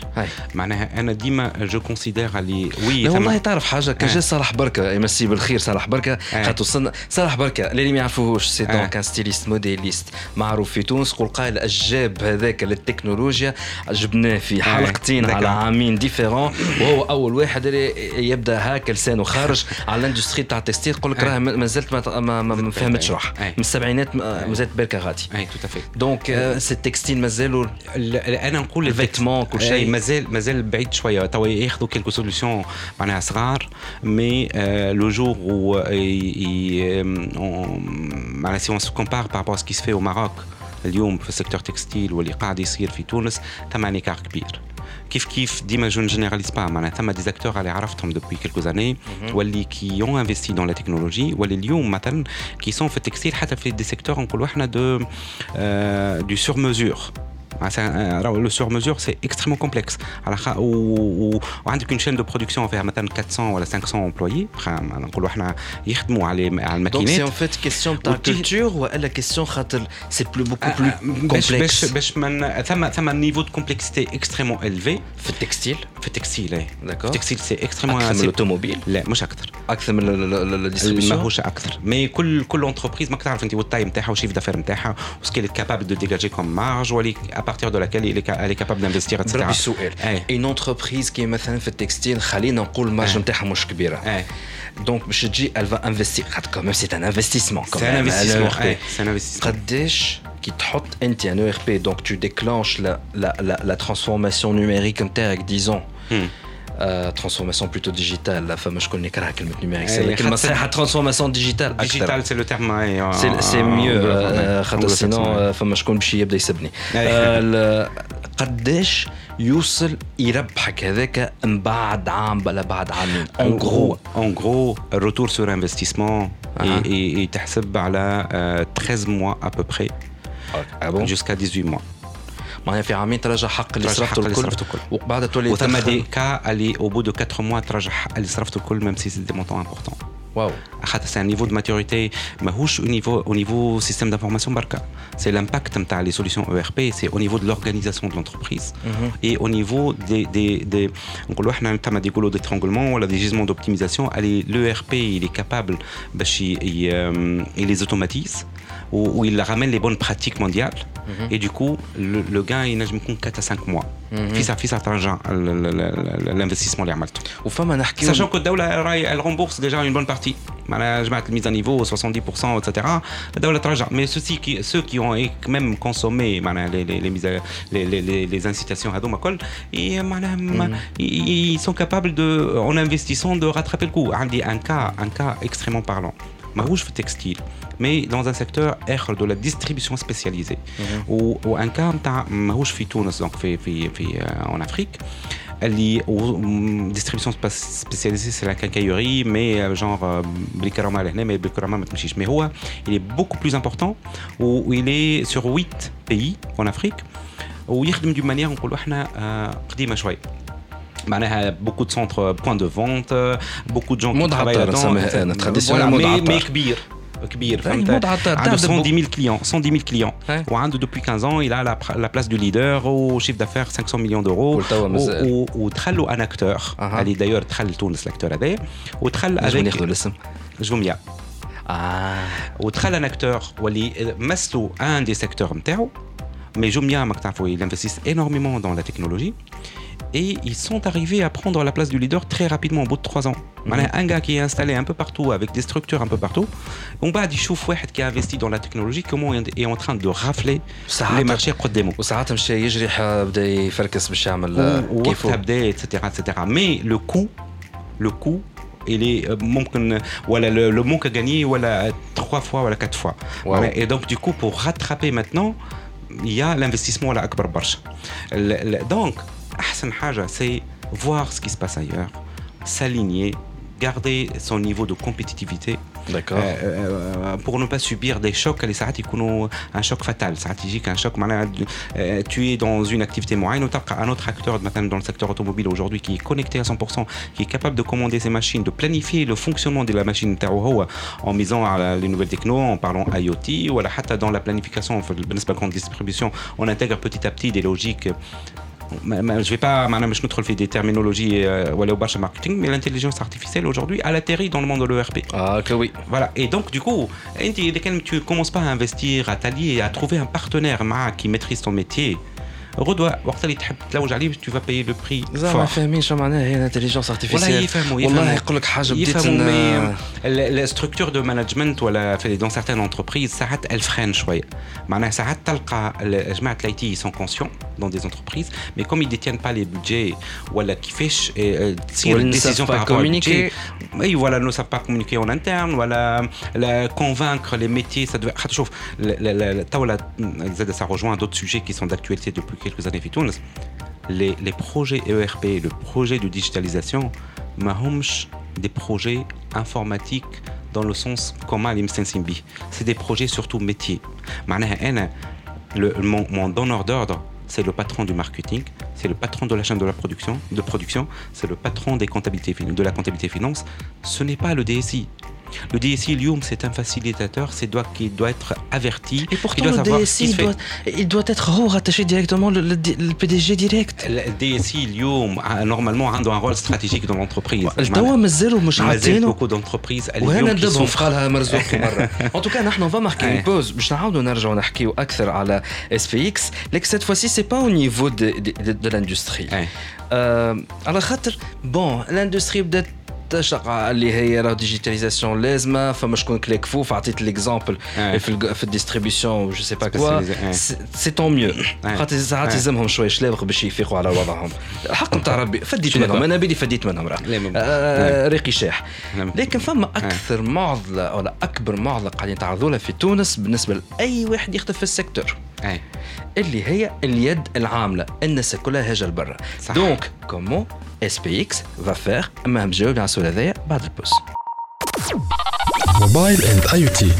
معناها أنا ديما جو كونسيدير اللي وي والله تعرف حاجة كان جا صالح بركة يمسي بالخير صالح بركة. خاطر وصلنا صالح بركة اللي ما يعرفوهوش سي دونك ان ستيليست موديليست معروف في تونس. قول قائل الجاب هذاك للتكنولوجيا جبناه في حلقتين على عامين ديفيرون وهو أول واحد اللي يبدأ هاك لسانه خارج على الاندستري تاع التكستيل يقول لك راه ما زلت ما فهمتش روحها من السبعينات ماكينات مازالت بركه غادي اي تو افي دونك سي تكستيل مازالوا انا نقول الفيتمون كل شيء مازال مازال بعيد شويه توا ياخذوا كيلكو سوليسيون معناها صغار مي لو جور و معناها سي اون سو كومبار بارابور سكي سفي او ماروك اليوم في السيكتور تكستيل واللي قاعد يصير في تونس ثم انيكار كبير Qui ne généralise pas. Maintenant, il y a des acteurs à l'air depuis quelques années, mhm. ou alors qui ont investi dans la technologie, ou alors les liens qui sont au textile, qui font des secteurs en colocation de euh, du sur mesure نقولوا احنا دو دو سور ميزور le sur-mesure, c'est extrêmement complexe. Ou une chaîne de production fait 400 ou 500 employés. Donc c'est en fait question de culture ou la question c'est plus beaucoup plus complexe. un niveau de complexité extrêmement élevé. Fait textile. Fait textile, d'accord. Textile, c'est extrêmement. أكثر من الأوتوموبيل. لا مش أكثر. أكثر من الديستريبيوشن. ماهوش أكثر. مي كل كل انتربريز ماك تعرف أنت والتايم نتاعها والشيف دافير نتاعها وسكيل كابابل دو ديجاجي كوم مارج ولي à partir de laquelle elle est capable d'investir, etc. Eh. Une entreprise qui est maintenant textile, eh. eh. Donc, je dis, elle va investir. Ah, c'est un investissement. Hein, c'est un investissement. C'est un investissement. qui un tu déclenches la, la, la, la transformation numérique, disons. Hmm ترانسفورماسيون بلوتو ديجيتال لا فما شكون يكره كلمه نيميريك سي كلمه صحيحه ترانسفورماسيون ديجيتال ديجيتال سي لو تيرم سي سي ميو خاطر سينون فما شكون باش يبدا يسبني قداش يوصل يربحك هذاك من بعد عام ولا بعد عامين اون غرو اون غرو الروتور سور انفستيسمون يتحسب على 13 موا ا بو بري جوسكا 18 موا معناها في عامين ترجع حق اللي صرفته الكل. الكل. وبعد تولي وثم دي كا اللي أو بو دو 4 موا ترجع حق اللي صرفته الكل ميم سي سي دي مونتون امبورتون واو خاطر سي ان نيفو دو ماتوريتي ماهوش او نيفو او نيفو سيستيم دانفورماسيون بركا سي لامباكت نتاع لي سوليسيون او ار بي سي او نيفو دو لورغانيزاسيون دو لونتربريز اي او نيفو دي دي دي نقولوا احنا ثم دي كولو ديترونغلمون ولا دي جيزمون دوبتيميزاسيون اللي لو ار بي il est capable باش il les automatise où, il ramène les bonnes pratiques mondiales. Mm -hmm. Et du coup, le, le gain, il nage 4 à 5 mois. في في ترجع l'investissement اللي عملته. وفما نحكي sachant que الدولة راهي elle rembourse déjà une bonne partie. partie. Je mise à niveau 70%, etc. Mais ceux qui, ceux qui ont même consommé les, les, les, incitations à Domakol, et, mm. ils sont capables, de, en investissant, de rattraper le coup. Un cas, un cas extrêmement parlant. Marouche fait textile, mais dans un secteur de la distribution spécialisée. Mm-hmm. Ou un cas, Marouche fait Tunis, euh, donc en Afrique اللي distribution spécialisée c'est la quincaillerie mais genre بالكرامه لهنا mais بالكرامه ما تمشيش mais هو il est beaucoup plus important و il est sur 8 pays en Afrique ويخدم d'une manière نقولوا احنا قديمه شويه معناها beaucoup de centres points de vente beaucoup de gens qui travaillent là-dedans voilà, mais, mais كبير كبير فهمت عنده 110 000 clients 110 000 clients وعنده depuis 15 ans il a la, la place du leader au chiffre d'affaires 500 millions d'euros ودخلوا ان اكتور اللي دايور دخل تونس الاكتور هذايا ودخل avec ناخذ الاسم جوميا اه ودخل ان اكتور واللي مثلوا ان دي سيكتور نتاعو مي جوميا ماك تعرفوا il investissent énormément dans la technologie et ils sont arrivés à prendre la place du leader très rapidement au bout de 3 ans. Mmh. Un gars qui est installé un peu partout avec des structures un peu partout. On va dire qui a investi dans la technologie comment il est en train de rafler les marchés contre des mots. etc. Mais le coût, le coût il est euh, voilà, le, le manque à gagner voilà, trois fois quatre fois. Et donc du coup pour rattraper maintenant, il y a l'investissement à la Akbar Barsh. Donc c'est voir ce qui se passe ailleurs, s'aligner, garder son niveau de compétitivité. Euh, euh, euh, pour ne pas subir des chocs, les un choc fatal, stratégique, un choc tu es dans une activité moyenne, un autre acteur dans le secteur automobile aujourd'hui qui est connecté à 100%, qui est capable de commander ses machines, de planifier le fonctionnement de la machine en misant à les nouvelles techno, en parlant IoT ou dans la planification, dans la grande distribution, on intègre petit à petit des logiques je ne vais pas je trouve des terminologies euh, ou aller au bas marketing mais l'intelligence artificielle aujourd'hui elle atterrit dans le monde de l'ERP ah okay, oui. Voilà. Et donc du coup tu commences pas à investir à t'allier à trouver un partenaire qui maîtrise ton métier غدوه وقت اللي تحب تلوج عليه tu vas payer le prix زعما ما fort. فاهمين شو معناها هي الانتليجنس والله ارتيفيسيال يفهموا والله يفهموا يقول لك حاجه بديت يفهموا ن- mais la structure de management ولا في dans certaines entreprises ساعات elle freine شويه معناها ساعات تلقى ال- جماعه الاي تي sont conscients dans des entreprises mais comme ils détiennent pas les budgets ولا كيفاش آه، تصير ولا ne décision oui, voilà, ne savent pas communiquer en interne, voilà, convaincre les métiers, ça devait. Euh, ça rejoint d'autres sujets qui sont d'actualité depuis quelques années. Les, les projets ERP, le projet de digitalisation, mahomsh des projets informatiques dans le sens commun C'est des projets surtout métiers. Le, mon, mon donneur d'ordre, c'est le patron du marketing, c'est le patron de la chaîne de la production, c'est le patron de la comptabilité finance. Ce n'est pas le DSI. Le DSI, lui, c'est un facilitateur, c'est doit, qui doit être averti. Et pourtant, il doit le DSI, il doit, il doit, être rattaché directement le, le, le, PDG direct. Le DSI, lui, normalement, a un rôle stratégique dans l'entreprise. Il y a beaucoup d'entreprises. En tout cas, on va marquer une pause. SPX. Cette fois-ci, c'est pas au niveau de, de, de, de l'industrie. Euh, bon, l'industrie peut-être تشتق اللي هي راه ديجيتاليزاسيون لازمه فما شكون كليكفوف عطيت ليكزامبل. في في الديستريبيسيون جو سي با كوا. سي طون ميو. خاطر ساعات. يلزمهم شوية شلابغ باش يفيقوا على وضعهم الحق نتاع ربي فديت منهم أنا بيدي فديت منهم راه ريقي شاح. لكن فما أكثر معضله ولا اكبر معضله قاعدين يتعرضوا لها في تونس بالنسبة لاي واحد يخدم في السيكتور. اللي هي اليد العاملة الناس كلها هاجه لبرا. دونك كومون اس بي إكس فا فير اما نجاوب على السؤال هذايا بعد البوس موبايل اند اي تي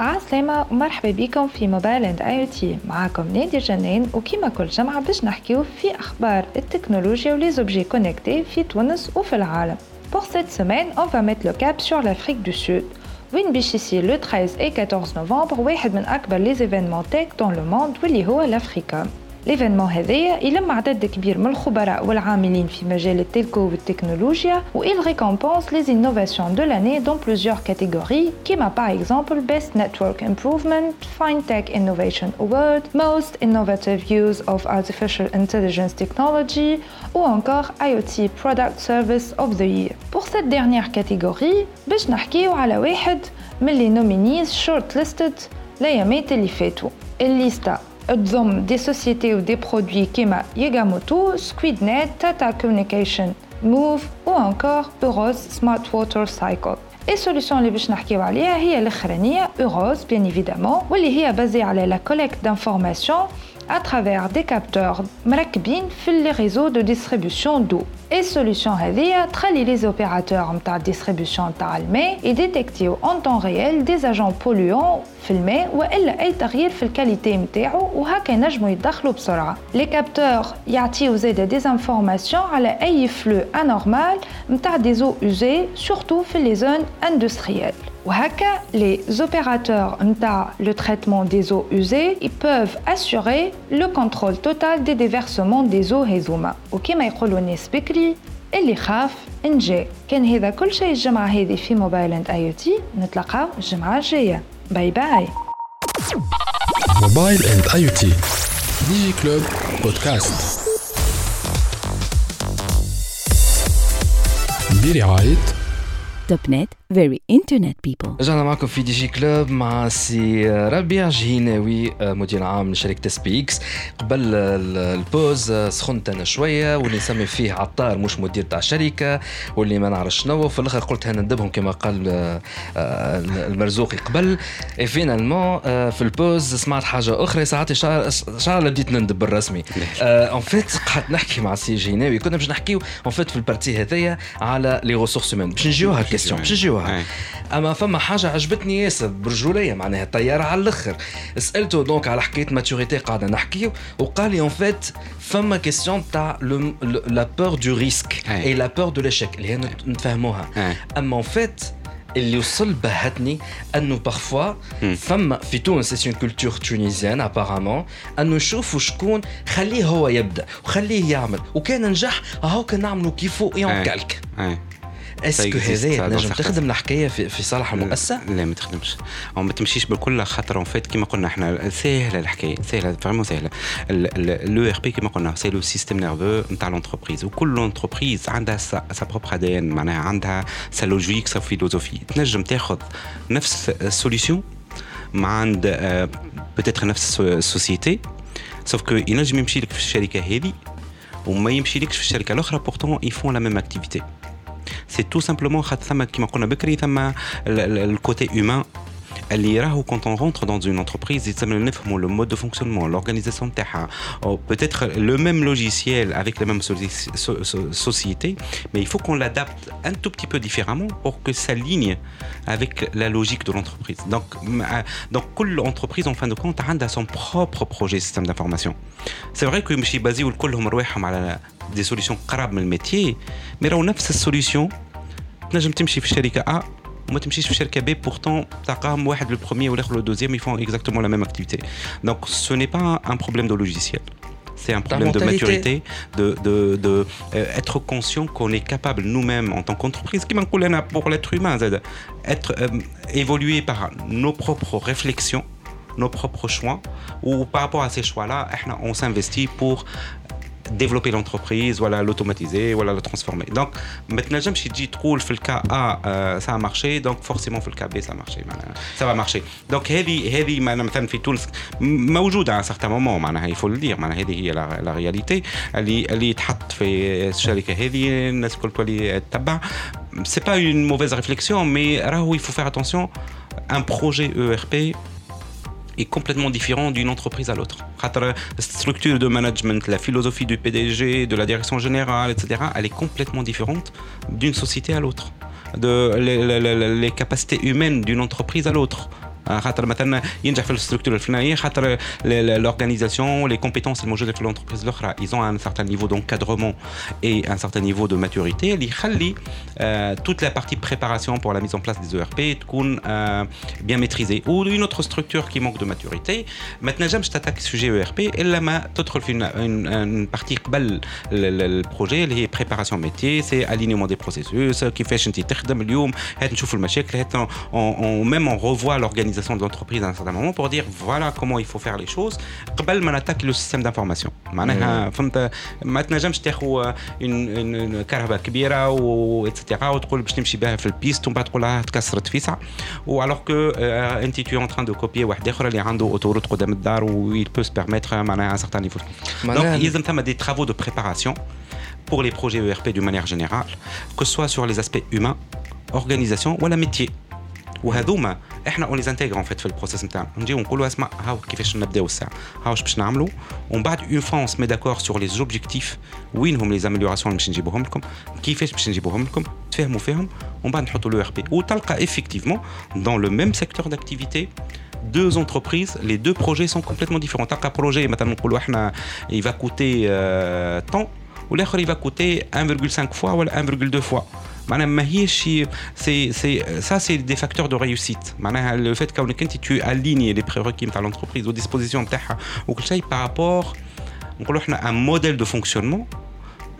عسلامة ومرحبا بكم في موبايل اند اي تي معاكم نادي جنان وكيما كل جمعة باش نحكيو في أخبار التكنولوجيا ولي زوبجي كونكتي في تونس وفي العالم. Pour cette semaine, on va mettre le cap sur l'Afrique du Sud. وين باش يصير le 13 et 14 نوفمبر واحد من أكبر les événements tech dans le monde واللي هو l'Africa. ليفينمون هذايا يلم عدد كبير من الخبراء والعاملين في مجال التلكو والتكنولوجيا وإل ريكومبونس لي زينوفاسيون دو لاني دون بلوزيور كاتيغوري كيما باغ اكزومبل بيست نتورك امبروفمنت فاين تك انوفيشن اوورد موست انوفاتيف يوز اوف ارتيفيشال انتليجنس تكنولوجي ou encore IoT Product Service of the Year. بور سيت ديرنيير كاتيغوري باش نحكيو على واحد من لي نومينيز شورت ليستد ليامات اللي فاتوا. الليستة تضم دي سوسيتي ودي برودوي كيما ياغاموتو سكويدنت تاتا كوميونيكيشن موف و انكور اوروز سمارت ووتر سايكل اي سوليسيون اللي باش نحكيو عليها هي الاخرانيه اوروز بيان ايفيدامون واللي هي بازي على لا كوليكت دانفورماسيون à travers des capteurs مركبين في les réseaux de distribution d'eau. Et solution هذه تخلي les opérateurs نتاع distribution نتاع الماء يديتكتيو en temps réel des agents polluants في الماء والا اي تغيير في الكاليتي نتاعو وهكا ينجموا يتدخلوا بسرعه. لي كابتور يعطيو زاده دي انفورماسيون على اي فلو انورمال نتاع دي زو usées surtout في les zones industrielles. وهكا les opérateurs نتاع le traitement des eaux usées ils peuvent assurer le contrôle total des déversements des eaux هذوما وكما يقولوا الناس بكري اللي خاف انجا كان هذا كل شيء الجمعة هذه في موبايل اند اي تي نتلاقاو الجمعة الجاية باي باي موبايل اند اي تي ديجي كلوب بودكاست برعاية توب نت Very internet people. رجعنا معكم في دي جي كلوب مع سي ربيع جهيناوي مدير عام لشركه اس بي إكس قبل ال- البوز سخنت أنا شوية واللي نسمي فيه عطار مش مدير تاع شركه واللي ما نعرف شنو في الآخر قلت أنا ندبهم كما قال المرزوقي قبل اي فينالمون في البوز سمعت حاجة أخرى ساعات شعر شعر بديت نندب بالرسمي اون فيت قعدت نحكي مع سي جيناوي كنا باش نحكيو اون فيت في البارتي هذيا على لي ريسورس هيومان باش نجيوها الكيستيون باش نجيوها أي. أما فما حاجة عجبتني ياسر برجولية معناها طيارة على الأخر سألته دونك على حكاية ماتوريتي قاعدة نحكيو وقال لي اون فيت فما كيستيون تاع لا بور دو ريسك. اي لا بور دو ليشيك اللي هي نت- نتفاهموها أي. أما اون فيت اللي وصل بهتني أنه بارفوا. فما في تونس سي اون كولتور تونيزيان ابارامون أنه نشوفوا شكون خليه هو يبدأ وخليه يعمل وكان نجح هاو كان نعملوا كيفو اي اون. كالك. اسكو هذايا تنجم تخدم الحكاية في, في صالح المؤسسه؟ لا ما تخدمش. أو ما تمشيش بالكل خاطر اون فيت كيما قلنا إحنا. سهلة الحكاية سهلة فريمون سهلة. لو ار بي كيما قلنا سي لو سيستيم نيرفو نتاع لونتربريز وكل لونتربريز عندها سا بروبر ادي ان معناها عندها سا لوجيك سا فيلوزوفي تنجم تاخذ نفس السوليسيون مع عند بتاتر نفس السوسيتي سوف كو ينجم يمشي لك في الشركة هذه وما يمشي لكش في الشركة الأخرى. بورتون يفون لا ميم اكتيفيتي C'est tout simplement le côté humain قلنا بكري ثم الكوتي هيومان اللي راهو كونت اون رونتر دون اون انتربريز يتسمى نفهموا لو مود دو فونكسيونمون لورغانيزاسيون تاعها او بوتيتر لو ميم لوجيسيال افيك لا ميم société mais il faut qu'on l'adapte un tout petit peu différemment pour que ça ligne avec la logique de l'entreprise donc donc كل entreprise en fin de compte a son propre projet système d'information c'est vrai que مش يبازيو كلهم رواحهم على دي سوليسيون قراب من الميتيي مي راهو نفس السوليسيون تنجم تمشي في الشركه A وما تمشيش في شركه بي بورتون تلقاهم واحد لو بروميي والاخر لو دوزيام يفون اكزاكتومون لا ميم اكتيفيتي دونك سو ني با ان بروبليم دو لوجيسيال c'est un problème de maturité, de, de, de euh, être conscient qu'on est capable nous-mêmes en tant qu'entreprise, qui pour l'être humain, être euh, évolué par nos propres réflexions, nos propres choix, ou par rapport à ces choix-là, on s'investit pour développer l'entreprise, voilà, l'automatiser, voilà, la transformer. Donc, maintenant, je me suis dit, trouve le cas A, euh, ça a marché, donc forcément, le cas B, ça a marché. Ça va marcher. Donc, هذه هذه مثلا في تونس موجودة à un certain moment معناها il faut le dire معناها هذه هي la réalité اللي اللي تحط في الشركة هذه الناس الكل تولي تتبع c'est pas une mauvaise réflexion mais راهو il faut faire attention un projet ERP est complètement différent d'une entreprise à l'autre. La structure de management, la philosophie du PDG, de la direction générale, etc., elle est complètement différente d'une société à l'autre. De, les capacités humaines d'une entreprise à l'autre. خاطر مثلا ينجح في الستركتور الفلانيه خاطر l'organisation les compétences الموجوده في l'entreprise الاخرى ils ont un certain niveau d'encadrement et un certain niveau de maturité اللي يخلي toute la partie préparation pour la mise en place des ERP تكون bien maîtrisée ou une autre structure qui manque de maturité ما تنجمش تاتاك sujet ERP الا ما تدخل في une partie قبل البروجي اللي هي préparation métier c'est alignement des processus كيفاش انت تخدم اليوم هات نشوف المشاكل هات on même on revoit l'organisation de l'entreprise à un certain moment pour dire voilà comment il faut faire les choses قبل ما نتاك le système d'information معناها فهمت ما تنجمش تاخذ une كهرباء كبيره و اتسيتيرا وتقول باش تمشي بها في البيست ومن بعد تقول لها تكسرت فيسع و alors que انت tu es en train de copier واحد اخر اللي عنده اوتوروت قدام الدار و il peut se permettre معناها un certain niveau donc يلزم ثم des travaux de préparation pour les projets ERP d'une manière générale que ce soit sur les aspects humains organisation ولا métier وهذوما احنا اون لي انتيغر فيت في البروسيس نتاعنا نجيو نقولوا اسمع هاو كيفاش نبداو الساعه هاو باش نعملوا ومن بعد اون فون سمي داكور سور لي زوبجيكتيف وين هم لي زاميليوراسيون باش نجيبوهم لكم كيفاش باش نجيبوهم لكم تفهموا فيهم ومن بعد نحطوا لو ار بي وتلقى افكتيفمون دون لو ميم سيكتور داكتيفيتي deux entreprises, les deux projets sont complètement différents. Tant qu'un projet, maintenant, il va coûter euh, tant, ou l'autre, il va coûter 1,5 fois ou 1,2 fois. ça, c'est des facteurs de réussite. Le fait que tu alignes les prérequis de l'entreprise aux dispositions de par rapport à un modèle de fonctionnement. بارابور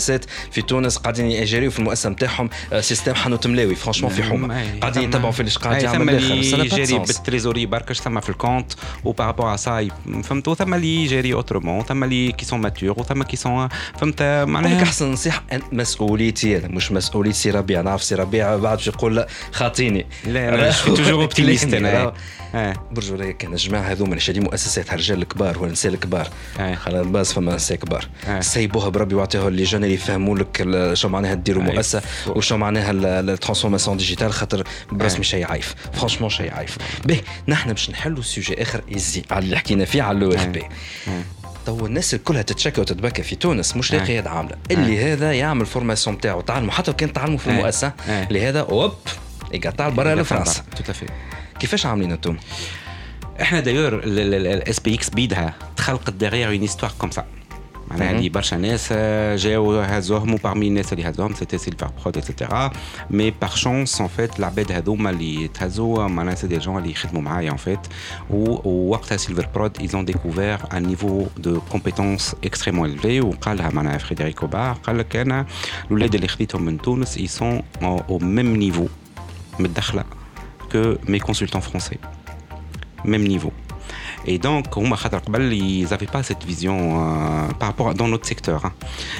مؤسسات في تونس قاعدين يجريوا في المؤسسة نتاعهم سيستم حنوت ملاوي فرانشمون في حومة. قاعدين يتبعوا في قاعد يعمل الآخر يجري بالتريزوري بركش ثم في الكونت وبارابور ا سا فهمت وثم اللي يجري اوترومون ثم اللي كي سون ماتور وثم كي سون فهمت معناها أحسن نصيحة مسؤوليتي أنا مش مسؤوليه سي ربيع نعرف سي ربيع بعد يقول لا خاطيني. لا أنا توجور اوبتيميست أنا. برجو لي كان الجماعه هذوما اللي شادين مؤسسات الرجال الكبار والنساء الكبار. خلاص باز فما نساء كبار. سيبوها بربي واعطيها لي جون اللي يفهموا لك شو معناها ديروا مؤسسة وشو معناها الترانسفورماسيون ديجيتال خاطر برسمي شيء عايف فرانشمون شيء عايف به نحن باش نحلوا سوجي آخر يزي على اللي حكينا فيه على لو اف بي. تو الناس الكلها تتشكى وتتبكى في تونس مش لاقي. يد عاملة. اللي هذا يعمل فورماسيون نتاعو تعلموا حتى لو كان تعلموا في. المؤسسة. لهذا اوب يقطع برا لفرنسا. كيفاش عاملين انتم؟ احنا دايور الاس بي اكس بيدها تخلقت ديغيغ اون هيستوار كوم سا معناها اللي برشا ناس آه، جاو هزوهم وبارمي الناس اللي هزوهم سيتي سيلفر برود اكسيتيرا مي بار شونس ان فيت العباد هذوما اللي تهزوا معناها سي دي جون اللي يخدموا معايا ان فيت ووقتها سيلفر برود ils ont découvert un niveau de compétence extrêmement élevé وقالها معناها فريدريكو بار قال لك انا الاولاد اللي خديتهم من تونس ils sont au même niveau متدخله que mes consultants français. Même niveau. Et donc, ils n'avaient pas cette vision euh, par rapport à, dans notre secteur. Hein.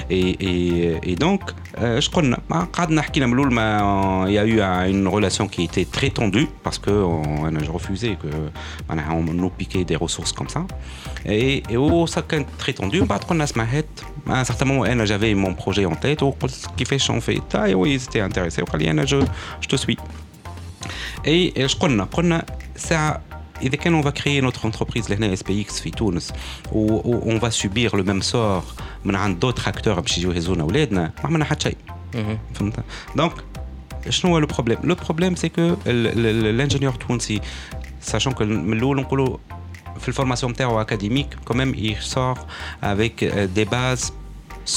Et, et, et, donc, euh, je crois ah, euh, il y a eu euh, une relation qui était très tendue parce que on, je refusais que on nous piquait des ressources comme ça. Et, et oh, ça a été très tendu. Bah, à un certain moment, j'avais mon projet en tête. Oh, qui fait, on fait. Et oui, ils étaient intéressés. Je, je te suis. Et ايش قلنا؟ قلنا ساعة إذا كان on va créer notre entreprise لهنا SPX في تونس و و- on va subir le même sort من عند d'autres acteurs باش يجيو يهزونا أولادنا ما عملنا حتى شيء فهمت؟ دونك شنو هو لو بروبليم؟ لو بروبليم سي كو الانجينيور التونسي sachant que من الأول نقولوا في الفورماسيون نتاعو اكاديميك كوميم il sort avec euh, des bases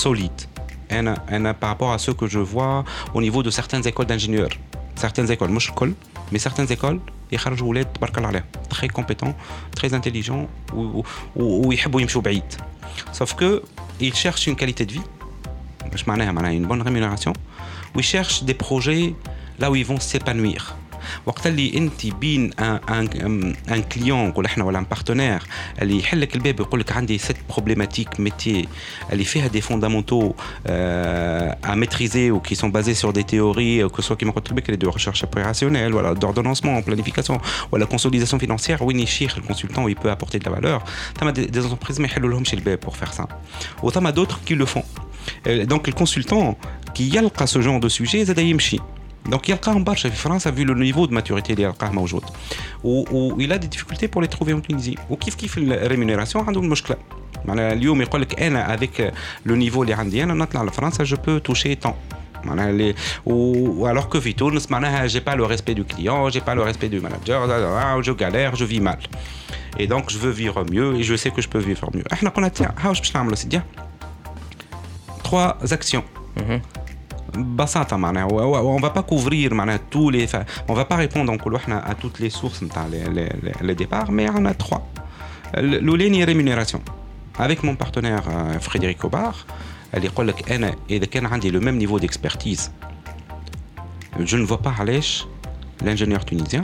solides انا انا par rapport à ce que je vois au niveau de certaines écoles d'ingénieurs certaines écoles مش الكل mais certaines écoles يخرجوا ولاد تبارك الله عليهم très compétents très intelligents و- و- و- ويحبوا يمشوا بعيد sauf que ils cherchent une qualité de vie مش معناها معناها une bonne rémunération وils cherchent des projets là où ils vont s'épanouir وقت اللي انت بين ان ان ان كليون نقول احنا ولا ان بارتنير اللي يحل لك الباب يقول لك عندي سيت بروبليماتيك ميتي اللي فيها دي فوندامونتو ا ميتريزي و كي سون بازي سور دي تيوري كو سوا كيما قلت لك دو ريشيرش اوبيراسيونيل ولا دوردونونسمون بلانيفيكاسيون ولا كونسوليداسيون فينانسيير وين يشيخ الكونسلتون وي بو ابورتي de la valeur ثم دي انتربريز ما يحلوا لهمش الباب pour faire ça وثم d'autres qui le font Euh, donc le consultant qui يلقى ce genre de sujet زاد يمشي Donc يلقاهم برشا في فرنسا vu le niveau de maturité اللي يلقاه موجود و, و il a des difficultés pour les trouver en Tunisie وكيف كيف الريمونيراسيون عنده المشكله معناها اليوم يقول لك انا avec لو نيفو اللي عندي انا نطلع لفرنسا جو بو توشي طون معناها اللي و alors que في تونس معناها j'ai pas le respect du client j'ai pas le respect du manager da, da, da, je galère je vis mal et donc je veux vivre mieux et je sais que je peux vivre mieux احنا قلنا tiens هاوش باش نعملوا سيدي trois actions ببساطة معناها و- و- on va pas couvrir معناها tous les fa- on va pas répondre نقولوا احنا à toutes les sources نتاع les, les, les, les départs mais on a trois ال- الأولاني rémunération avec mon partenaire euh, Frédéric Aubard اللي يقول لك انا اذا كان عندي le même niveau d'expertise je ne vois pas علاش l'ingénieur tunisien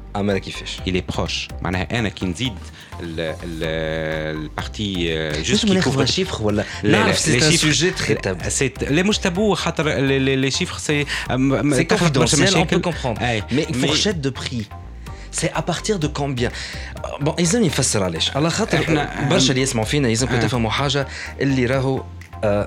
عمل كيفاش il est proche معناها انا كي نزيد البارتي جوست نجم ناخذ شيفر ولا نعرف سي ان سوجي تري تابو سي لا مش تابو خاطر لي شيفر سي C'est confidentiel, on peut comprendre. أي. Mais une fourchette de prix. C'est à partir de combien bon يلزم يفسر علاش على خاطر إحنا- برشا اللي يسمعوا فينا يلزمكم آه. تفهموا حاجه اللي راهو آه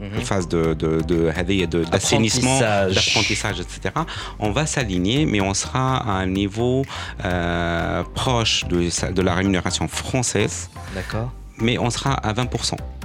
mmh. phase de, de, de, d'assainissement, d'apprentissage, etc., on va s'aligner, mais on sera à un niveau euh, proche de, de la rémunération française. D'accord. Mais on sera à 20%.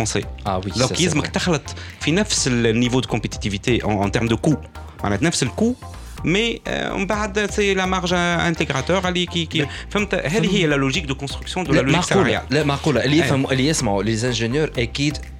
الفرونسي اه وي دونك يلزمك تخلط في نفس النيفو دو كومبيتيتيفيتي ان تيرم دو كو معناتها نفس الكو مي ومن بعد سي لا مارج انتيغراتور اللي كي كي فهمت هذه هي لا لوجيك دو كونستركسيون دو لا لا لوجيك معقولة سالاريال لا معقولة اللي أي. يفهموا اللي يسمعوا لي انجينيور اكيد خاطر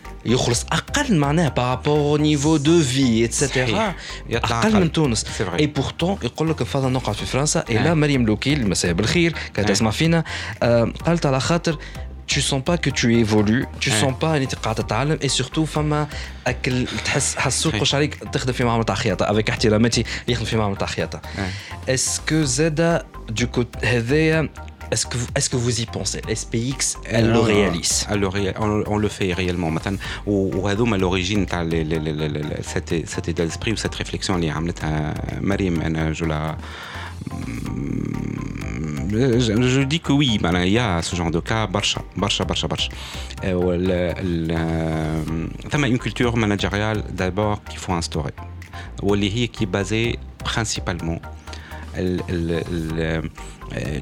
يخلص أقل معناها بارابور نيفو دو في اتسيتيرا أقل. من تونس. اي بورتون يقول لك نفضل نقعد في فرنسا اي لا. مريم لوكيل مساء بالخير كانت آه. تسمع فينا آه، قالت على خاطر tu sens pas que tu évolues tu آه. sens pas ان انت قاعد تتعلم اي سورتو فما أكل تحس حسوك. قش عليك تخدم في معمل تاع خياطه افيك احتراماتي يخدم في معمل تاع خياطه. اسكو زادا دو كوت هذايا Est-ce que, vous, est que vous y pensez? SPX, euh, elle le réalise on, le fait réellement. Maintenant, ou à l'origine, cet, cet état d'esprit ou cette réflexion, euh, Marim, euh, mm, je dis que oui, ben, il y a ce genre de cas, barcha, barcha, barcha, barcha. Il y a une culture managériale d'abord qu'il faut instaurer, qui est basée principalement.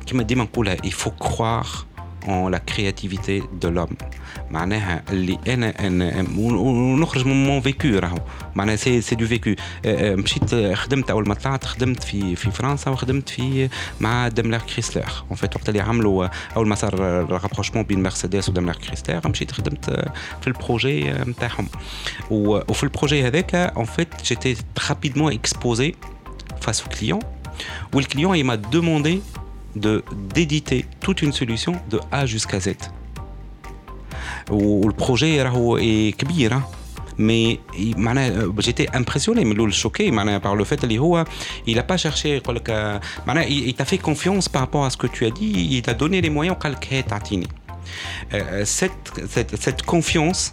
كما ديما نقولها il faut croire en la créativité de l'homme معناها اللي انا انا ونخرج من مون فيكو راهو معناها سي سي دو فيكو مشيت آه، خدمت اول ما طلعت خدمت في في فرنسا وخدمت في مع دملر كريسلر اون فيت وقت اللي عملوا آه، اول ما صار رابروشمون بين مرسيدس ودملر كريسلر مشيت خدمت آه، في البروجي آه، نتاعهم و- وفي البروجي هذاك اون فيت جيتي رابيدمون اكسبوزي face au client où le client il m'a demandé de d'éditer toute une solution de A jusqu'à Z. Où le projet راهو est كبير hein. mais il- معناها j'étais impressionné من الاول choqué معناها par le fait اللي هو il a pas cherché يقول لك آه، معناها il, il t'a fait confiance par rapport à ce que tu as dit il t'a donné les moyens وقال لك هات تعطيني آه، cette, cette, cette confiance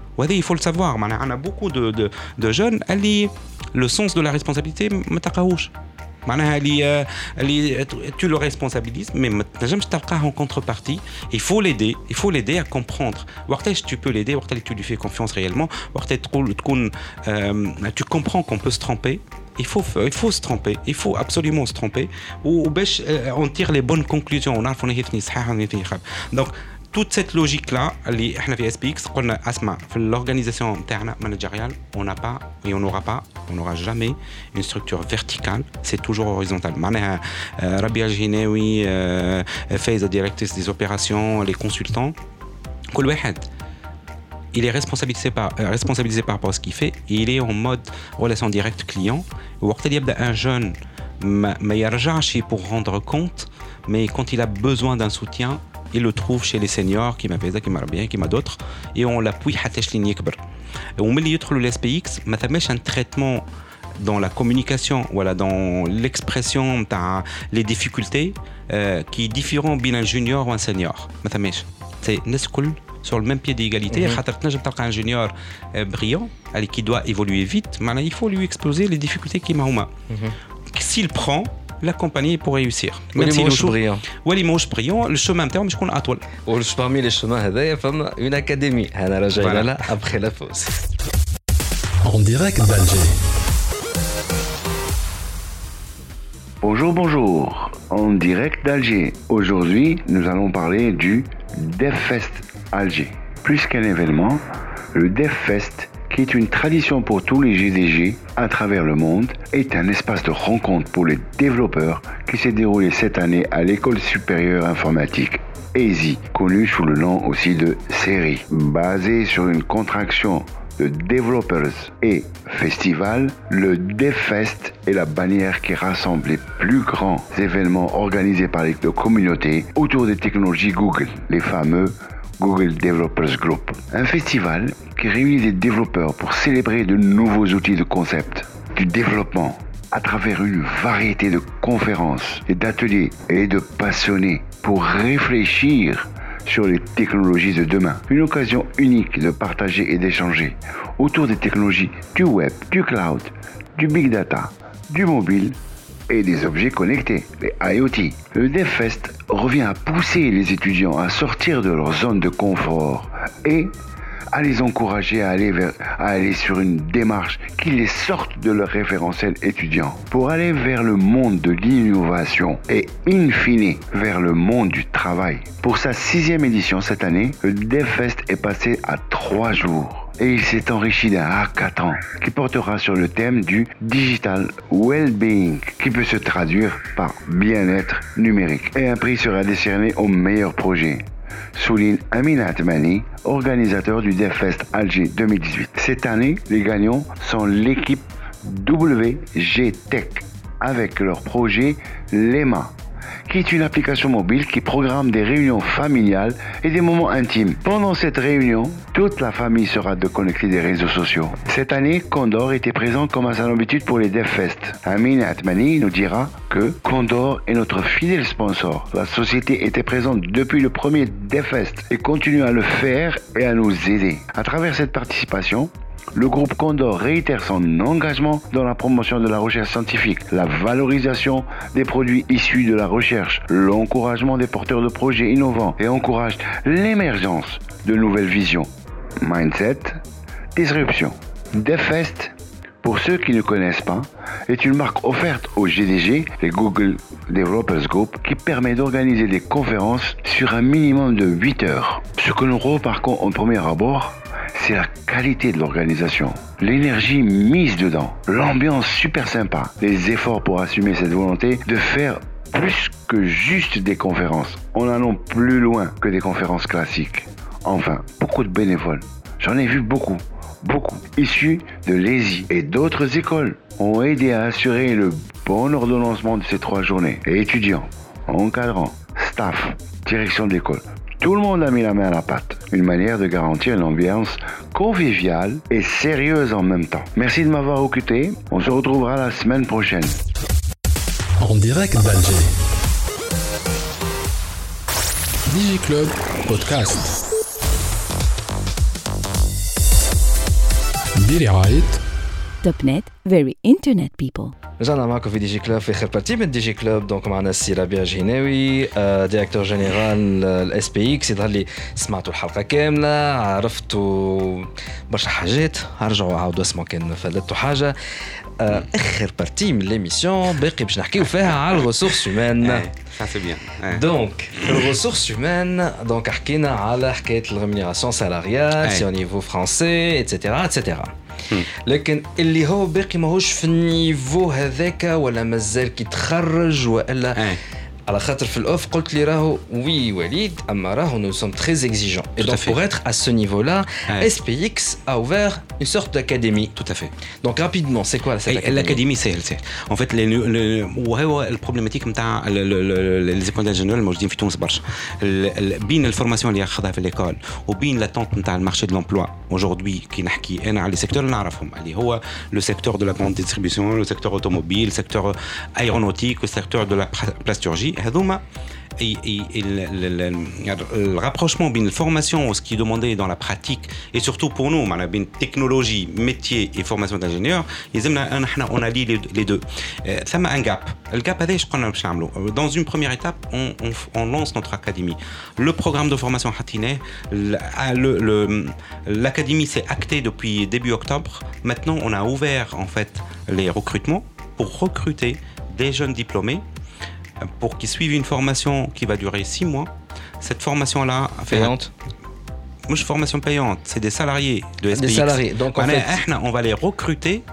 وهذا يفول سافوار معناها عندنا بوكو دو دو دو جون اللي لو سونس دو لا ريسبونسابيلتي ما تلقاهوش معناها اللي اللي tu le responsabilises mais ما تنجمش تلقاه en contrepartie il faut l'aider il faut l'aider à comprendre وقتاش tu peux l'aider وقت اللي tu lui fais confiance réellement وقت تقول تكون euh, tu comprends qu'on peut se tromper il faut il faut se tromper il faut absolument se tromper وباش euh, on tire les bonnes conclusions ونعرفوا نهي فيني صحيح ونهي فيني خاب donc toute cette logique-là, les SPX, l'organisation interne managériale, on n'a pas et on n'aura pas, on n'aura jamais une structure verticale, c'est toujours horizontal. Euh, euh, Rabia Al-Ginawi, euh, Faiza, directrice des opérations, les consultants, il est responsabilisé par, responsabilisé par rapport ce qu'il fait et il est en mode relation directe client. Un jeune, mais il pour rendre compte, mais quand il a besoin d'un soutien, il le trouve chez les seniors كيما فايزه كيما ربيع كيما d'autres et on l'appuie حتىش لين يكبر وملي يدخلوا الاس بي اكس ما ثماش un traitement dans la communication voilà dans l'expression تاع les difficultés euh, qui est différent بين un junior ou un senior ما ثماش c'est الناس الكل sur le même pied d'égalité خاطر تنجم تلقى un junior euh, brillant allez, qui doit évoluer vite معناها il faut lui exposer les difficultés كيما هما s'il prend l'accompagner pour réussir Même واللي s'il ماهوش échoue, بريان واللي ماهوش بريون الشومان نتاعو باش يكون اطول وش parmi les chemins هذايا فما اون اكاديمي انا رجعنا Voilà. لها ابخي لا فوز En direct d'Alger. Bonjour, bonjour. En direct d'Alger. Aujourd'hui, nous allons parler du DevFest Alger. Plus qu'un événement, le DevFest, qui est une tradition pour tous les GDG à travers le monde, est un espace de rencontre pour les développeurs qui s'est déroulé cette année à l'École supérieure informatique EASY, connue sous le nom aussi de série. Basé sur une contraction de Developers et Festival, le DevFest est la bannière qui rassemble les plus grands événements organisés par les communautés autour des technologies Google, les fameux Google Developers Group. Un festival qui réunit des développeurs pour célébrer de nouveaux outils de concept, du développement, à travers une variété de conférences et d'ateliers et de passionnés pour réfléchir sur les technologies de demain. Une occasion unique de partager et d'échanger autour des technologies du web, du cloud, du big data, du mobile et des objets connectés, les IoT. Le DevFest revient à pousser les étudiants à sortir de leur zone de confort et à les encourager à aller, sur une démarche qui les sorte de leur référentiel étudiant pour aller vers le monde de l'innovation et in fine vers le monde du travail. Pour sa sixième édition cette année, le DevFest est passé à trois jours et il s'est enrichi d'un hackathon qui portera sur le thème du digital well-being qui peut se traduire par bien-être numérique et un prix sera décerné au meilleur projet souligne Amin Atmani, organisateur du DevFest Alger 2018. Cette année, les gagnants sont l'équipe WG Tech avec leur projet LEMA, qui est une application mobile qui programme des réunions familiales et des moments intimes. Pendant cette réunion, toute la famille sera déconnectée des réseaux sociaux. Cette année, Condor était présent comme à son habitude pour les DevFest. Amin Atmani nous dira que Condor est notre fidèle sponsor. La société était présente depuis le premier DevFest et continue à le faire et à nous aider. À travers cette participation, le groupe Condor réitère son engagement dans la promotion de la recherche scientifique, la valorisation des produits issus de la recherche, l'encouragement des porteurs de projets innovants et encourage l'émergence de nouvelles visions. Mindset, disruption. DevFest, pour ceux qui ne connaissent pas, est une marque offerte au GDG, les Google Developers Group, qui permet d'organiser des conférences sur un minimum de 8 heures. Ce que nous remarquons en premier abord, c'est la qualité de l'organisation, l'énergie mise dedans, l'ambiance super sympa, les efforts pour assumer cette volonté de faire plus que juste des conférences. On allons plus loin que des conférences classiques. Enfin, beaucoup de bénévoles. J'en ai vu beaucoup, beaucoup, issus de l'ESI et d'autres écoles, ont aidé à assurer le bon ordonnancement de ces trois journées. Et étudiants, encadrants, staff, direction de l'école, tout le monde a mis la main à la pâte. Une manière de garantir une ambiance conviviale et sérieuse en même temps. Merci de m'avoir occupé. On se retrouvera la semaine prochaine. En direct d'Alger. DigiClub Podcast. برعاية توب نت فيري انترنت بيبل رجعنا معكم في دي جي كلوب في اخر بارتي من دي جي كلوب دونك معنا السي ربيع جهناوي ديريكتور جينيرال الاس بي إكس يظهر لي سمعتوا الحلقة كامله عرفتوا برشا حاجات أرجعوا عاودوا اسمعوا كان فلتوا حاجة. اخر بارتي من ليميسيون باقي باش نحكيو فيها على الريسورس هيومان Ça, c'est bien. Ouais. دونك في الريسورس هيومان دونك حكينا على حكايه الريمونيراسيون سالاريال أي. سي او نيفو فرونسي اتسيتيرا اتسيتيرا لكن اللي هو باقي ماهوش في النيفو هذاك ولا مازال كي تخرج والا أي. على خاطر في الاوف قلت لي راهو وي وليد اما راهو nous sommes très exigeants et Tout à donc fait. pour être à ce niveau là Ouais. SPX a ouvert une sorte d'académie Tout à fait. donc rapidement c'est quoi cette أي- académie الاكاديمي سهل سهل ان فيت وهو البروبليماتيك نتاع لي زيكول انجينيور الموجودين في تونس برشا ال- ال- بين الفورماسيون اللي ياخذها في ليكول وبين لاتونت نتاع المارشي دو لومبلوا اوجوردي كي نحكي انا على لي سيكتور اللي نعرفهم اللي هو لو سيكتور دو لا grande distribution لو سيكتور اوتوموبيل سيكتور ايرونوتيك والسيكتور دو لا بلاستورجي technologie هذوما le rapprochement entre la formation, ce qui est demandé dans la pratique, et surtout pour nous, une technologie, métier et formation d'ingénieur, on a lié les deux. Ça m'a un gap. Le gap, dans une première étape, on, on, lance notre académie. Le programme de formation Hatiné, l'académie s'est actée depuis début octobre. Maintenant, on a ouvert en fait les recrutements pour recruter des jeunes diplômés pour qu'ils suivent une formation qui va durer six mois. Cette formation-là... Payante Moi, formation payante, c'est des salariés de SPX. Des salariés, donc en fait... On va les recruter,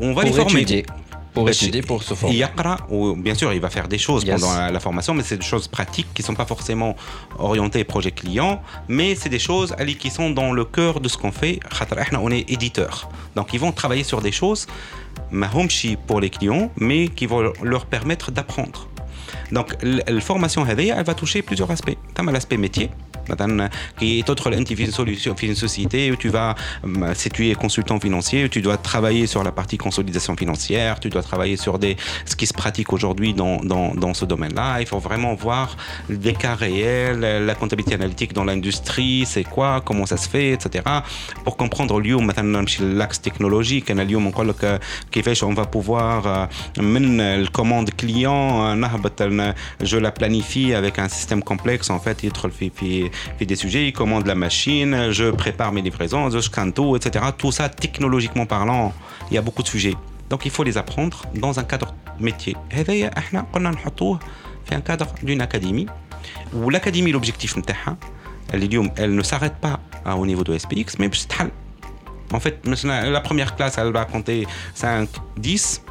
on va les former. Pour étudier, pour se former. bien sûr, il va faire des choses pendant la, formation, mais c'est des choses pratiques qui ne sont pas forcément orientées projet client, mais c'est des choses qui sont dans le cœur de ce qu'on fait. On est éditeur. Donc, ils vont travailler sur des choses mahomchi pour les clients, mais qui vont leur permettre d'apprendre. Donc, la formation, elle va toucher plusieurs aspects. Tu as l'aspect métier, qui t'autres tu une solution une société où tu vas euh, si tu es consultant financier tu dois travailler sur la partie consolidation financière tu dois travailler sur des ce qui se pratique aujourd'hui dans, dans, ce domaine là il faut vraiment voir des cas réels la comptabilité analytique dans l'industrie c'est quoi comment ça se fait etc pour comprendre lieu maintenant l'axe technologique hein, un lieu qui fait on va pouvoir euh, même commande client euh, je la planifie avec un système complexe en fait il fais des sujets, il commande la machine, je prépare mes livraisons, je scanne tout, etc. Tout ça, technologiquement parlant, il y a beaucoup de sujets. Donc il faut les apprendre dans un cadre métier. Et un cadre d'une académie. Où l'académie, l'objectif, elle ne s'arrête pas au niveau de SPX, mais en fait, la première classe, elle va compter 5, 10.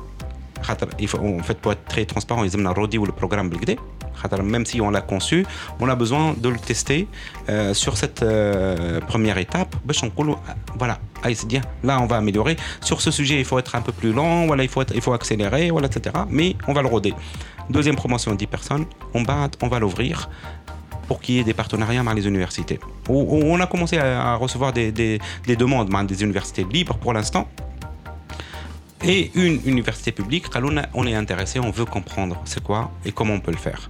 En fait, pour être très transparent, ils aiment le programme Belgdé même si on l'a conçu, on a besoin de le tester euh, sur cette euh, première étape. Voilà, là on va améliorer. Sur ce sujet, il faut être un peu plus lent, voilà, il, faut accélérer, voilà, etc. Mais on va le roder. Deuxième promotion, 10 personnes, on, va, on va l'ouvrir pour qu'il y ait des partenariats avec les universités. On a commencé à recevoir des, des, des demandes des universités libres pour l'instant. Et une université publique, on est intéressé, on veut comprendre c'est quoi et comment on peut le faire.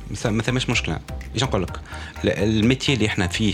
ما ثماش مشكلة. إيش نقول لك الميتي اللي إحنا فيه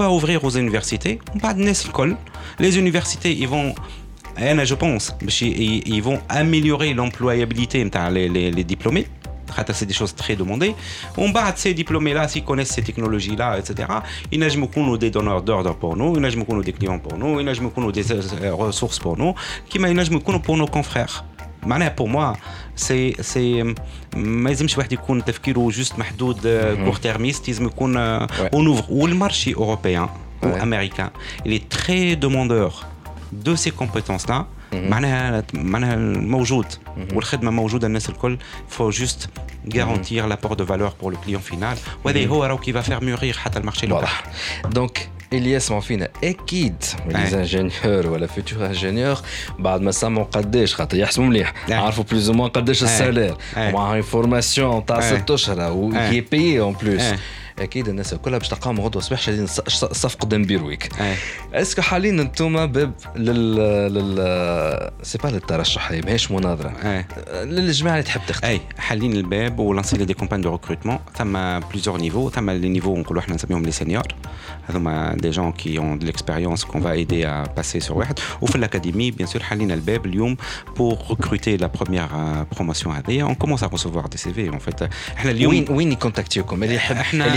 ouvrir aux universités. Les universités, ils vont je pense, ils vont améliorer l'employabilité les, les, les diplômés. C'est des choses très demandées. On bat ces diplômés-là, s'ils connaissent ces technologies-là, etc. Ils n'ont des donneurs d'ordre pour nous, ils n'ont des clients pour nous, ils n'ont des euh, ressources pour nous, qui pour nos confrères. pour moi, سي سي ما يلزمش واحد يكون تفكيره جوست محدود كور تيرميست لازم يكون اون اوفر والمارشي اوروبيان وامريكان اللي تري دوموندور دو سي كومبيتونس لا معناها معناها موجود والخدمه موجوده الناس الكل فو جوست garantir l'apport de valeur pour le client final وهذا هو راهو كي va faire mûrir حتى المارشي لوكال دونك اللي يسمعوا فينا اكيد لي انجينيور ولا فيتور انجينيور بعد ما سمعوا قداش خاطر يحسبوا مليح عرفوا بلوز او قداش السالير ومعها فورماسيون تاع ست اشهر وكي بيي اون بلوس اكيد الناس كلها باش تلقاهم غدوه الصباح شادين الصف قدام بيرويك إيه. اسكو حاليا انتم باب لل لل سي با للترشح هي ماهيش مناظره إيه. للجماعه اللي تحب تختار اي حالين الباب ولانسي دي كومبان دو ريكروتمون ثم بليزيور نيفو ثم لي نيفو نقولوا احنا نسميهم لي سينيور هذوما دي جون كي اون دو ليكسبيريونس كون فا ايدي ا باسي سور واحد وفي الاكاديمي بيان سور حالين الباب اليوم بور ريكروتي لا بروميير بروموسيون هذيا اون كومونس ا ريسيفوار دي سي في اون فيت احنا اليوم وين وين يكونتاكتيوكم اللي يحب إحنا- اللي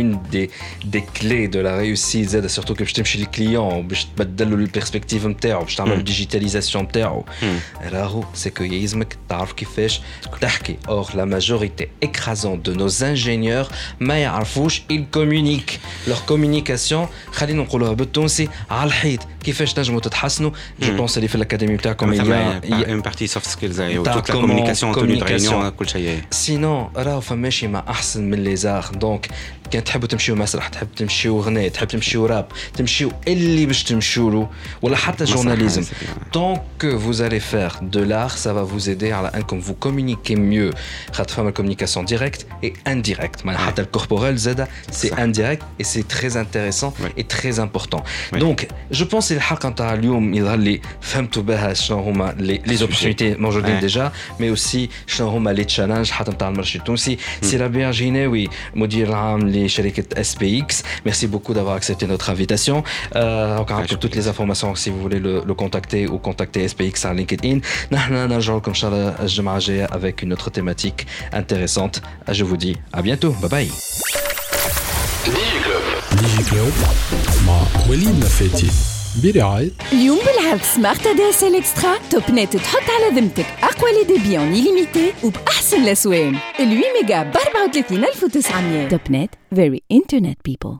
اون دي دي كلي دو لا ريوسيت زاد سورتو كي باش تمشي للكليون باش تبدل له البيرسبكتيف نتاعو باش تعمل مم. ديجيتاليزاسيون نتاعو راهو سي كو يلزمك تعرف كيفاش تحكي اور لا ماجوريتي écrasante de nos ingénieurs ما يعرفوش ils communiquent leur communication خلينا نقولوها بالتونسي على الحيط كيفاش تنجموا تتحسنوا جو مم. بونس اللي في الاكاديمي بتاعكم il y a- il y a- une partie soft skills et تاع toute la comment- communication tenue de communication. réunion كل شيء سينون راهو فماشي ما احسن من لي زار دونك كان تحبوا تمشيو مسرح تحب تمشيو غناء تحب تمشيو راب تمشيو اللي باش تمشيو له ولا حتى مسرح، journalisme c'est bien. tant que vous allez faire de l'art ça va vous aider à la un comme vous communiquez mieux خاطر فما communication directe et indirecte معناها حتى الكوربورال زادا c'est صح. indirect et c'est très intéressant Oui. et très important Oui. donc je pense الحلقه نتاع اليوم يظهر لي فهمتوا بها شنو هما لي لي opportunités موجودين Ouais. ديجا مي اوسي شنو هما لي تشالنج حتى نتاع المرشد التونسي سي ربيع جيناوي مدير العام Amini Sheriket SPX. Merci beaucoup d'avoir accepté notre invitation. Euh, encore toutes les informations si vous voulez le, contacter ou contacter SPX sur LinkedIn. comme ça, avec une autre thématique intéressante. Je vous dis à bientôt. Bye bye. برعاية اليوم بالعرض سمارت دي اس ال إكسترا. توب نت تحط على ذمتك أقوى لي ديبي أون ليميتي وبأحسن الاسوان ال 8 ميجا ب 34900 توب نت فيري انترنت بيبل